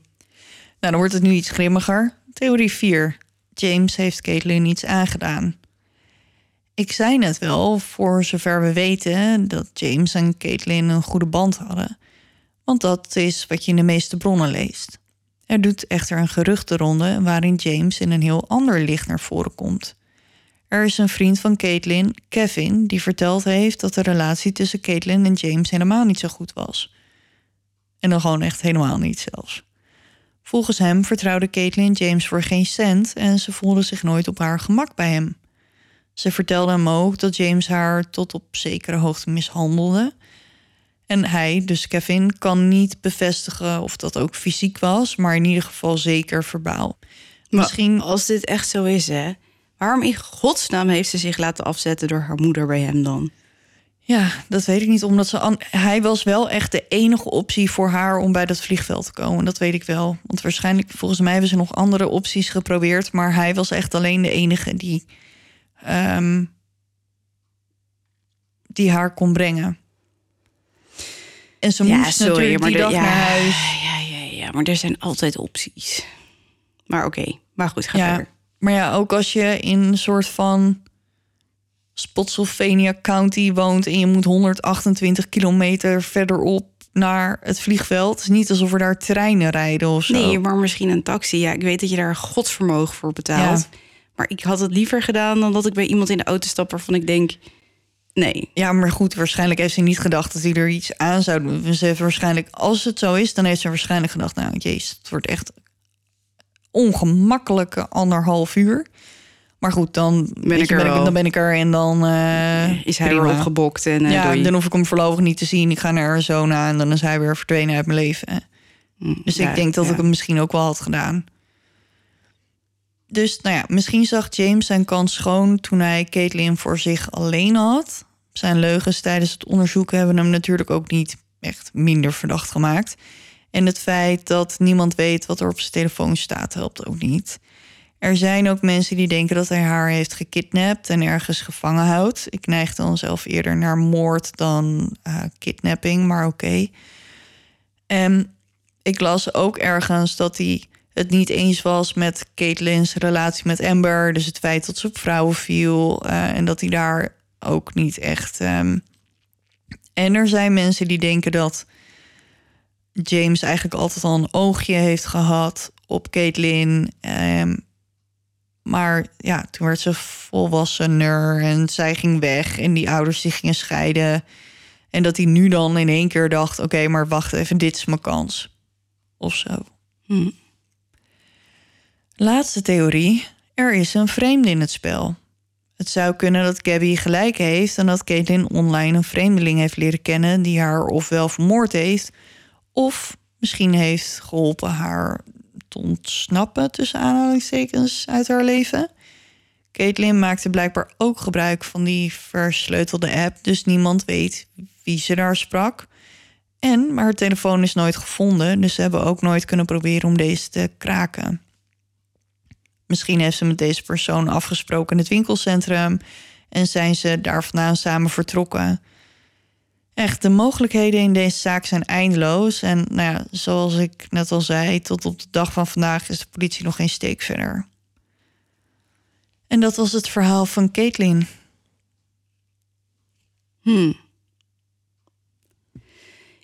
dan wordt het nu iets grimmiger. Theorie 4. James heeft Caitlin iets aangedaan. Ik zei net wel, voor zover we weten, dat James en Caitlin een goede band hadden. Want dat is wat je in de meeste bronnen leest. Er doet echter een geruchtenronde waarin James in een heel ander licht naar voren komt. Er is een vriend van Caitlin, Kevin, die verteld heeft dat de relatie tussen Caitlin en James helemaal niet zo goed was. En dan gewoon echt helemaal niet zelfs. Volgens hem vertrouwde Caitlin James voor geen cent en ze voelde zich nooit op haar gemak bij hem. Ze vertelde hem ook dat James haar tot op zekere hoogte mishandelde. En hij, dus Kevin, kan niet bevestigen of dat ook fysiek was, maar in ieder geval zeker verbaal. Misschien als dit echt zo is, hè? Waarom in godsnaam heeft ze zich laten afzetten door haar moeder bij hem dan? Ja, dat weet ik niet. Omdat ze hij was wel echt de enige optie voor haar om bij dat vliegveld te komen. Dat weet ik wel. Want waarschijnlijk, volgens mij hebben ze nog andere opties geprobeerd. Maar hij was echt alleen de enige die, ehm, die haar kon brengen. En ze moest sorry, natuurlijk maar die dag ja, naar huis. Ja, ja, ja, maar er zijn altijd opties. Maar oké, maar goed, ga verder. Maar ja, ook als je in een soort van Spotsylvania County woont en je moet 128 kilometer verderop naar het vliegveld. Het is niet alsof er daar treinen rijden of zo. Nee, maar misschien een taxi. Ja, ik weet dat je daar godsvermogen voor betaalt. Maar ik had het liever gedaan dan dat ik bij iemand in de auto stap waarvan ik denk. Nee. Ja, maar goed, waarschijnlijk heeft ze niet gedacht dat hij er iets aan zou doen. Ze heeft waarschijnlijk, als het zo is, dan heeft ze waarschijnlijk gedacht: nou, jezus, het wordt echt ongemakkelijke anderhalf uur. Maar goed, dan ben, ik, er ben ik, dan ben ik er en dan uh, is hij weer opgebokt. En, uh, ja, dan hoef ik hem voorlopig niet te zien. Ik ga naar Arizona en dan is hij weer verdwenen uit mijn leven. Mm, dus ik denk dat ik hem misschien ook wel had gedaan. Dus nou ja, misschien zag James zijn kans schoon toen hij Caitlin voor zich alleen had. Zijn leugens tijdens het onderzoek hebben hem natuurlijk ook niet echt minder verdacht gemaakt. En het feit dat niemand weet wat er op zijn telefoon staat, helpt ook niet. Er zijn ook mensen die denken dat hij haar heeft gekidnapt en ergens gevangen houdt. Ik neig dan zelf eerder naar moord dan uh, kidnapping, maar oké. En ik las ook ergens dat hij het niet eens was met Caitlin's relatie met Amber. Dus het feit dat ze op vrouwen viel uh, en dat hij daar ook niet echt. Um... En er zijn mensen die denken dat James eigenlijk altijd al een oogje heeft gehad op Caitlin. Um, maar ja, toen werd ze volwassener en zij ging weg en die ouders die gingen scheiden. En dat hij nu dan in één keer dacht: oké, maar wacht even, dit is mijn kans. Of zo. Hm. Laatste theorie: er is een vreemde in het spel. Het zou kunnen dat Gabby gelijk heeft en dat Caitlin online een vreemdeling heeft leren kennen die haar ofwel vermoord heeft, of misschien heeft geholpen haar te ontsnappen, tussen aanhalingstekens, uit haar leven. Caitlin maakte blijkbaar ook gebruik van die versleutelde app, dus niemand weet wie ze daar sprak. En maar haar telefoon is nooit gevonden, dus ze hebben ook nooit kunnen proberen om deze te kraken. Misschien heeft ze met deze persoon afgesproken in het winkelcentrum en zijn ze daar vandaan samen vertrokken. Echt, de mogelijkheden in deze zaak zijn eindeloos. En nou ja, zoals ik net al zei, tot op de dag van vandaag is de politie nog geen steek verder. En dat was het verhaal van Caitlin. Hm.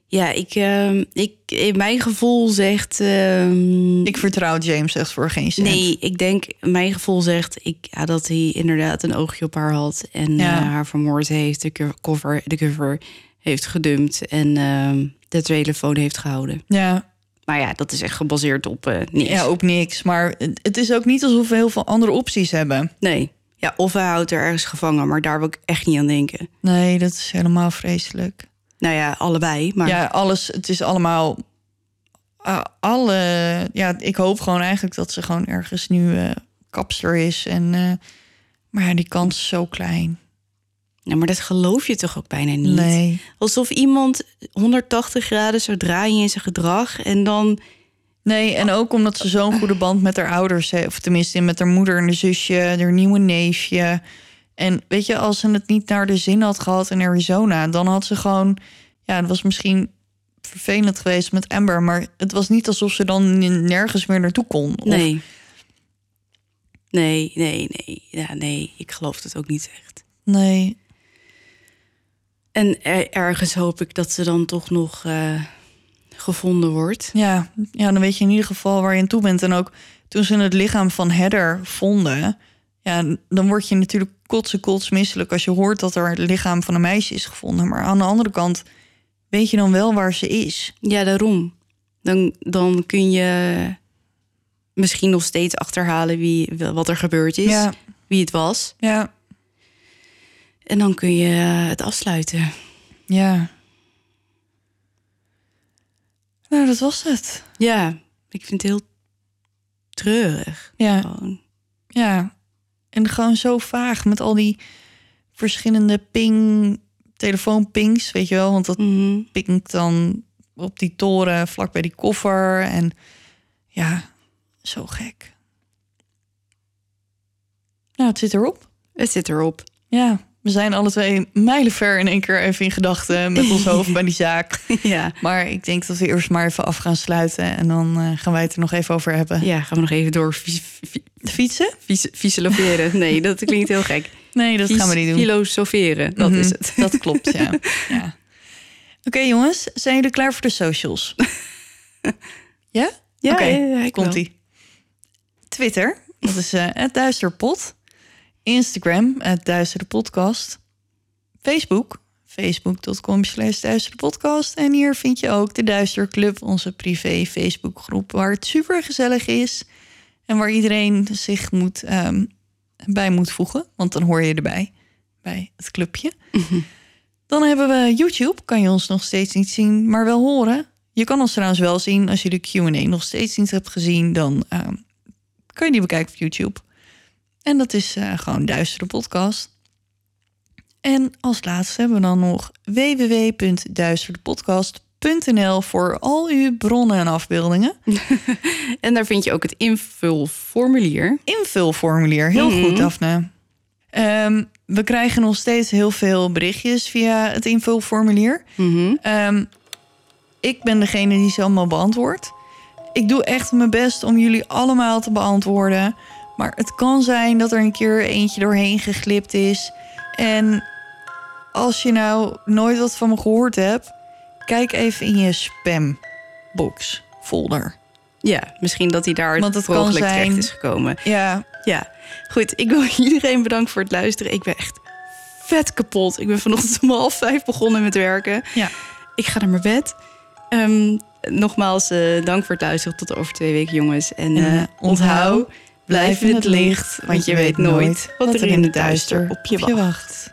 Ja, ik, ehm, ik, in mijn gevoel zegt. ehm, Ik vertrouw James echt voor geen cent. nee, ik denk, mijn gevoel zegt ik, ja, dat hij inderdaad een oogje op haar had. En Ja. eh, haar vermoord heeft, de co- cover, de cover heeft gedumpt. En ehm, de telefoon heeft gehouden. Ja, Maar ja, dat is echt gebaseerd op eh niks. ja, ook niks. Maar het het is ook niet alsof we heel veel andere opties hebben. Nee. Ja, of hij houdt er ergens gevangen, maar daar wil ik echt niet aan denken. Nee, dat is helemaal vreselijk. Nou ja, allebei. Maar Ja, alles, het is allemaal. ah, alle. Ja, ik hoop gewoon eigenlijk dat ze gewoon ergens nu eh kapster is. En, eh, maar ja, die kans is zo klein. Ja, maar dat geloof je toch ook bijna niet? Nee. Alsof iemand 180 graden zou draaien in zijn gedrag en dan... Nee, en ook omdat ze zo'n goede band met haar ouders heeft. Of tenminste met haar moeder en haar zusje, haar nieuwe neefje. En weet je, als ze het niet naar de zin had gehad in Arizona, dan had ze gewoon. Ja, het was misschien vervelend geweest met Amber, maar het was niet alsof ze dan nergens meer naartoe kon. Of- Nee. Nee, nee, nee. Ja, nee, ik geloof het ook niet echt. Nee. En er- ergens hoop ik dat ze dan toch nog eh, gevonden wordt. Ja, ja, dan weet je in ieder geval waar je aan toe bent. En ook toen ze het lichaam van Heather vonden, ja, dan word je natuurlijk kotse kotsmisselijk als je hoort dat er het lichaam van een meisje is gevonden. Maar aan de andere kant weet je dan wel waar ze is. Ja, daarom. Dan, dan kun je misschien nog steeds achterhalen wie, wat er gebeurd is. Ja, Wie het was. ja, En dan kun je het afsluiten. ja. Nou, dat was het. Ja, ik vind het heel treurig. Ja, Gewoon. ja. En gewoon zo vaag met al die verschillende ping, telefoonpings, weet je wel. Want dat pinkt dan op die toren vlak bij die koffer. En ja, zo gek. Nou, het zit erop. Het zit erop. Ja, we zijn alle twee mijlenver in één keer even in gedachten met ons hoofd bij die zaak. ja. Maar ik denk dat we eerst maar even af gaan sluiten. En dan eh, gaan wij het er nog even over hebben. ja, gaan we nog even door Fietsen? fi- filosoferen. Nee, dat klinkt heel gek. Nee, dat gaan we niet doen. Filosoferen, dat Mhm, is het. Dat klopt, ja. ja. Oké jongens, zijn jullie klaar voor de socials? ja? Ja, Oké, ja, ja, ik komt wel. ie. Twitter, dat is eh, het Duisterpot. Instagram, het Duisterpodcast. Facebook, facebook.com slash duisterpodcast. En hier vind je ook de Duisterclub, onze privé Facebookgroep... waar het super gezellig is en waar iedereen zich moet, ehm, bij moet voegen. Want dan hoor je erbij, bij het clubje. Dan hebben we YouTube, kan je ons nog steeds niet zien, maar wel horen. Je kan ons trouwens wel zien als je de Q&A nog steeds niet hebt gezien... dan ehm, kun je die bekijken op YouTube. En dat is eh, gewoon Duistere Podcast. En als laatste hebben we dan nog www.duisterdepodcast.nl... voor al uw bronnen en afbeeldingen. En daar vind je ook het invulformulier. invulformulier. Heel Mhm. goed, Daphne. Ehm, we krijgen nog steeds heel veel berichtjes via het invulformulier. Mhm. Ehm, ik ben degene die ze allemaal beantwoordt. Ik doe echt mijn best om jullie allemaal te beantwoorden. Maar het kan zijn dat er een keer eentje doorheen geglipt is. En als je nou nooit wat van me gehoord hebt, kijk even in je spambox folder. Ja, misschien dat hij daar Want het ongeluk terecht is gekomen. Ja, Ja, goed. Ik wil iedereen bedanken voor het luisteren. Ik ben echt vet kapot. Ik ben vanochtend om half vijf begonnen met werken. Ja. Ik ga naar mijn bed. Ehm, nogmaals, eh, dank voor het luisteren. Tot over twee weken, jongens. En eh, onthoud, blijf in het licht. Want je weet nooit wat er in het duister op je wacht. wacht.